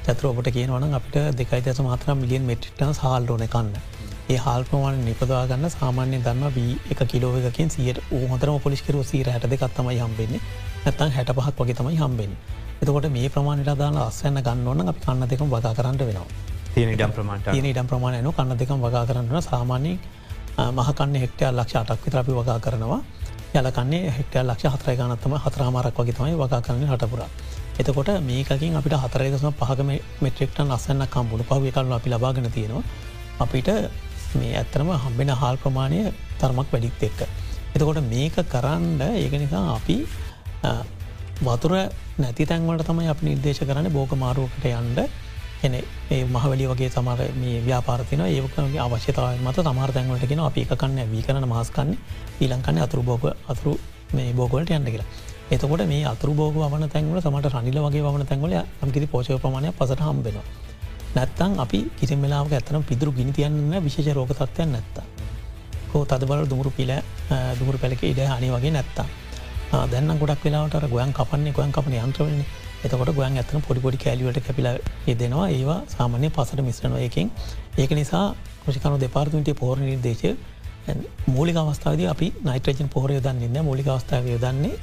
චතුර ඔබට කියනවන අපිට දෙකයි දස මාත්‍ර මිලියන් මෙට්‍රික්ටන සහල්ලෝන කන්න. ඒ හල් ප්‍රමාණ නිපදවා ගන්න සාමාන්‍ය දන්න වී එක කිලෝවකින් සියට හොතරම පොලිස්කර සීර හැට දෙකත්තමයි හම්බෙන්නේ. නැත්තන් හැට පහක් වගේ තමයි හම්බෙන් එතකොට මේ ප්‍රමාණයට දාන්න අස්සන්න ගන්න ඕන්න අපි කන්න දෙකම් වගා කරන්න වෙනවා තියෙන ඉඩම් ප්‍රමාණට තියෙන ඉඩම් ප්‍රමාණයන කන්න දෙකම් වගා කරන්න සාමාන්‍ය මහකන්න හෙක්ටයා ලක්ෂ අටක් විතරපි වගා කරනවා. යලකන්නේ හෙක්ට ලක්ෂ හතරය ගනත්තම හතරමාරක් වගේ තමයි වගා කරන්න හටපුර. එතකොට මේකින් අපිට හතරයදසම පහක මෙට්‍රෙක්ටන් අස්සන්න කම්බුණු පහුව කල්ල අපි ලබාගෙන තියෙනවා. අපිට මේ ඇත්තරම හම්බෙන හාල් ප්‍රමාණය තරමක් වැඩිත් එක්ක. එතකොට මේක කරන්න ඒක නිසා අපි වතුර නැති තැන්වලට තමයි අප නිර්දේශ කරන්න. බෝක මාරුවකට යන්ඩ එන ඒ මහවැලි වගේ සමර මේ ව්‍යාපාරතින ඒකගේ අවශ්‍යතාව මත සමාර තැන්වලටගෙන අපි එකකන්න වී කරන මාස්කන්න ඊලංකන්න අතුරු බෝග අතුරු මේ බෝගලට යන්න කියලා. එතකොට මේ අතුරු බෝග වන තැන්වල සමට රනිල වගේ වන තැන්වල අම්කිති පෝෂය ප්‍රමාණය පසට හම්බෙනවා. නැත්තං අපි කිසි වෙලාව ඇතනම් පිදුරු ගිනි තියන්න විශේෂ රෝග තත්වයන් නැත්ත. හෝ තද බල දුමුරු පිල දුමුරු පැලක ඉඩ හනි වගේ නැත්තා. දැන්න ගොඩක් වෙලාට ගොයන් කපන්නේ ගොයන් කපන යන්ත්‍රවන්නේ එතකොට ගොයන් ඇතන පොඩිපොඩි කෑලිවට කැපිල යෙදෙනවා. ඒවා සාමාන්‍ය පසට මිශ්‍රණව එකින් ඒක නිසා කෘෂිකනු දෙපාර්තුන්ටේ පෝර නිර්දේශය මූලික අවස්ථාවද අපි නයිට්‍රජන් පොහර යොදන්නන්න මූලික අවස්ථාව යොදන්නේ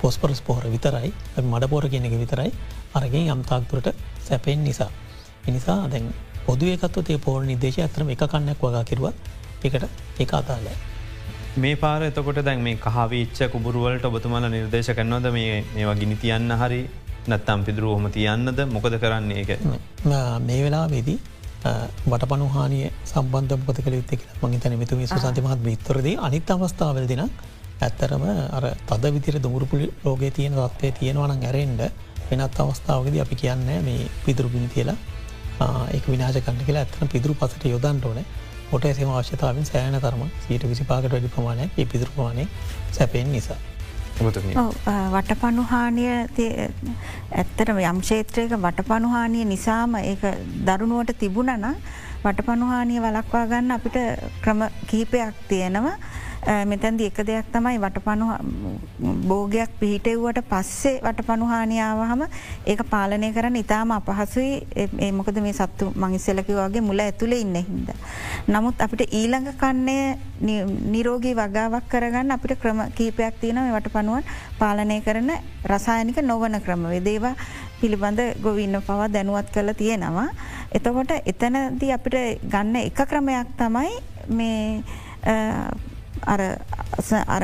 පොස්පරස් පොහර විතරයි. මඩ පෝර කියනෙක විතරයි. අරගෙන් යම්තාක්තුරට සැපෙන් නිසා. එනිසා දැන් පොදුව එකත්ව ඒ පෝර නිදේශය අතරම එක කන්නක් වගා කිරුවත් එකට එක අතාලෑ. මේ පාර එතකොට දැන් මේ කහවිච්ච කුබුරුවලට ඔබතුමල නිර්දේශ කරනවද? මේ මේවා ගිනි තියන්න හරි නැත්තම් පිදුරු හොම තියන්නද? මොකද කරන්නේ එක මේ වෙලා වෙදී වටපනු හානිය සම්බන්ධ පොත යුත්තෙ මගේ තැන මෙතුම සන්තිමහත් විතරදී අනිත් අවස්ථාවල් දෙන ඇත්තරම අර තද විතිර දුමුරුපුලි රෝගය තියෙන තත්වය තියෙනවන ඇරෙන්ඩ වෙනත් අවස්ථාවකද අපි කියන්න මේ පිදුරු ගිනි තියලා ඒක විනාශ කන්න කියලා ඇත්තන පිදුරු පසට යොදන්ට ඕනේ ොට එසම අවශ්‍යතාවෙන් සෑන තරම සීට විසිපාකට වැඩි ප්‍රමාණයක් ඒ පිදුරපමානය සැපෙන් නිසා. වටපනුහානිය ඇත්තටම යම් ක්ෂේත්‍රයක වටපනුහානිය නිසාම ඒ දරුණුවට තිබුණන වටපනුහානිය වලක්වා ගන්න අපිට ක්‍රම කිහිපයක් තියෙනවා. මෙතැන්දි එක දෙයක් තමයි වටපනු බෝගයක් පිහිටෙව්වට පස්සේ වටපනුහානියාවහම ඒක පාලනය කරන්න ඉතාම අපහසුයි ඒ මොකද මේ සත්තු මංස්සලකි වගේ මුල ඇතුළේ ඉන්න හිද. නමුත් අපිට ඊළඟ කන්නේ නිරෝගී වගාවක් කරගන්න අපිට ක්‍රම කීපයක් තියෙන වටපනුවන් පාලනය කරන රසායනික නොවන ක්‍රම වෙදේවා පිළිබඳ ගොවින්න පවා දැනුවත් කළ තියෙනවා. එතකොට එතනද අපිට ගන්න එක ක්‍රමයක් තමයි මේ අර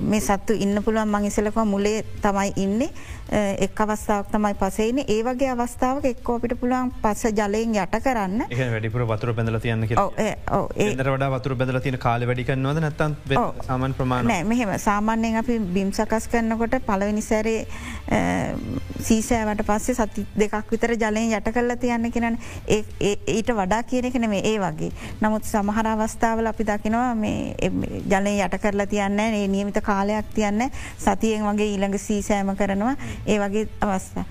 මේ සත්තු ඉන්න පුළුවන් මං ඉසලකව මුලේ තමයි ඉන්නේ. එක් අවස්ථාවක් තමයි පසේන ඒ වගේ අවස්ථාවක් එක්කෝ අපිට පුළුවන් පස්ස ජලයෙන් යට කරන්න. ඒ වැඩිපුර වතුර බැඳල තියන්න ඒදර වඩා වතුර බැදල තියන කාල වැඩිකන්නවද නැත්තන් සාමන් ප්‍රමාණ මෙහෙම. සාමාන්‍යයෙන් අපි බිම් සකස් කරනකොට පලවෙනි සැරේ සීසෑවට පස්සේ සති දෙකක් විතර ජලයෙන් යට කරලා තියන්න කෙනන ඊට වඩා කියන එක නෙමේ ඒ වගේ. නමුත් සමහර අවස්ථාවල අපි දකිනවා මේ ජලය යට කරලා තියන්න ඒ නියමිත කාලයක් තියන්න සතියෙන් වගේ ඊළඟ සීසෑම කරනවා ඒ වගේ අවස්ථා.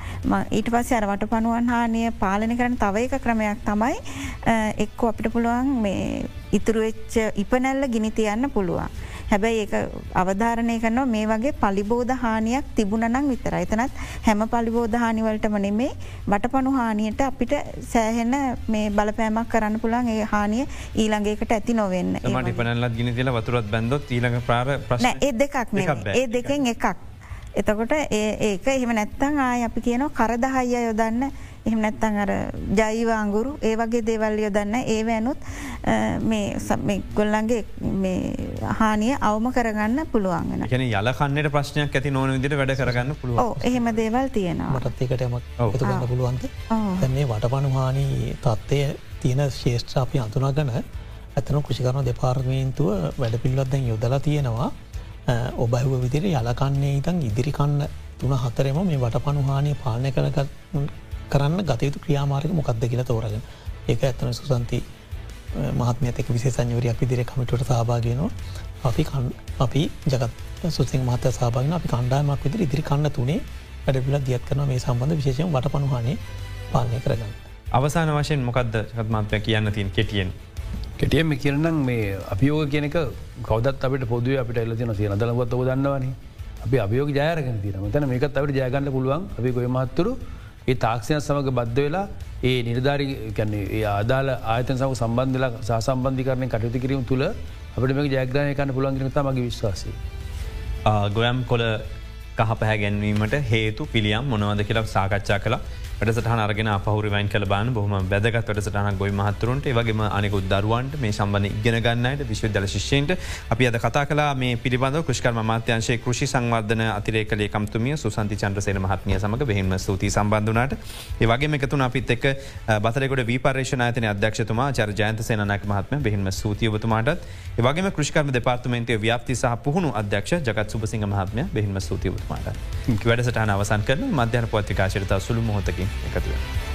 ඊට පස්ස අරවට පනුවන් හානිය පාලනය කරන තව එක ක්‍රමයක් තමයි එක්කෝ අපිට පුළුවන් මේ ඉතුරුවෙච්ච ඉපනැල්ල ගිනි තියන්න පුළුවන්. හැබැයි ඒ අවධාරණය කරනවා මේ වගේ පලිබෝධ හානියක් තිබුණනං විතර එතනත් හැම පලිබෝධ හානිවලටම නෙමේ වටපනු හානියට අපිට සෑහෙන මේ බලපෑමක් කරන්න පුළන් ඒ හානිය ඊළඟේකට ඇති නොවෙන්න. මට පනල්ලත් ගිනි තිල වතුරත් බැඳොත් ඊළඟ ප්‍රාර ප්‍රශ්න ඒ දෙකක් ඒ දෙකෙන් එකක්. එතකොට ඒක එහෙම නැත්තං ආය අපි කියනවා කරදහයිය යොදන්න. එහෙම නැත්තං අර ජයිවාංගුරු ඒ වගේ දේවල් යොදන්න. ඒව ඇනුත් මේ ගොල්ලන්ගේ හානිය අවම කරගන්න පුළුවන්ගෙන ැන යලකන්නට ප්‍රශ්නයක් ඇති නොන විදිට වැඩ කරගන්න පුළුව එහෙම දේවල් තියෙනවා. මටත්ඒකටම ගන්න පුළුවන්ද? මේ වටපනු හානී තත්ත්වය තියෙන ශේෂ්ත්‍ර අපි අඳුනාගන ඇතන කෘෂිකරන දෙපාර්මේන්තුව වැඩ පිල්ලොත්දැන් යොදලා තියෙනවා ඔබයිව විදිර යලකන්නේ ඉතන් ඉදිරිකන්න තුන හතරෙම මේ වටපනු හානය පාලනය කරග කරන්න ගතයුතු ක්‍රියාමාරක මොකක්ද කියලා තෝරගෙන ඒක ඇත්තන සුසන්ති මහත්මයතක විසේ සංයවරයක් විදිර කමිටුවට සභාගෙනවා අපි අපි ජගත් සුසිං මහත සභාගෙන අපි කණ්ඩායමක් විදිර ඉදිරි කන්න තුනේ වැඩපිල දියත් කරන මේ සම්බන්ධ විශේෂයෙන් වට පනුහනේ පාලනය කරගන්න. අවසාන වශයෙන් මොකක්ද සත්මාත්වය කියන්න තින් කෙටියෙන්. කෙටියම කියරනම් මේ අපියෝග කියනක කවදත් අපට පොදුව අපිට එල්ලතින සිය දලගොත්ව දන්නවන? අපි අභියෝග ජයරගෙන තින තන මේකත් අපට ජයගන්න පුළුවන්. අපි ගොය මහත්තුරු ඒ තාක්ෂණය සමඟ බද්ධ වෙලා ඒ නිර්ධාරි කැන්නේ ඒ ආදාල ආයතන සම සම්බන්ධලා සාසම්බන්ධි කරනය කටයුතු කිරීම තුළ අපට මේ ජයග්‍රණය කන්න පුළන්ගනත මගේ විශ්වාසය. ගොයම් කොල කහ පැහැ ගැන්වීමට හේතු පිළියම් මොනවද කියලා සාකච්ඡා කළ. වැඩසටහන අරගෙන පහුරවයින් කළ බාන බොහම වැදගත් වැඩසටහන ගොයි මහතුරුන්ට වගේම අනෙකුත් දරුවන්ට මේ සම්බන ඉගෙන ගන්නට විශ්වදල ශිෂ්‍යන්ට අපි අද කතා කලා මේ පිළිබඳ කෘෂ්කර්ම මාත්‍යංශයේ කෘෂි සංවර්ධන අතිරේකලේ කම්තුමිය සුසන්ති චන්ද්‍රසේන මහත්මිය සමඟ බෙහිම ස්තුති සම්බන්ධනාට ඒවගේ එකතුන අපිත් එක් බතරෙකට වීපර්ේෂණ අතන අධ්‍යක්ෂතුමා චර ජයන්ත සේනනක් මහත්ම බෙහිම සූතියවතුමාටත් ඒවගේම කෘෂ්කර්ම දෙපාර්තමේන්තය ව්‍යාපති සහ පුහුණු අධ්‍යක්ෂ ජගත් සුපසිංහ මහත්මය බෙහිම සූතියවතුමාට වැඩසටහන අවසන් කරන මධ්‍යන පොත්තිකාශරතා සුළු මොහොතකින් en.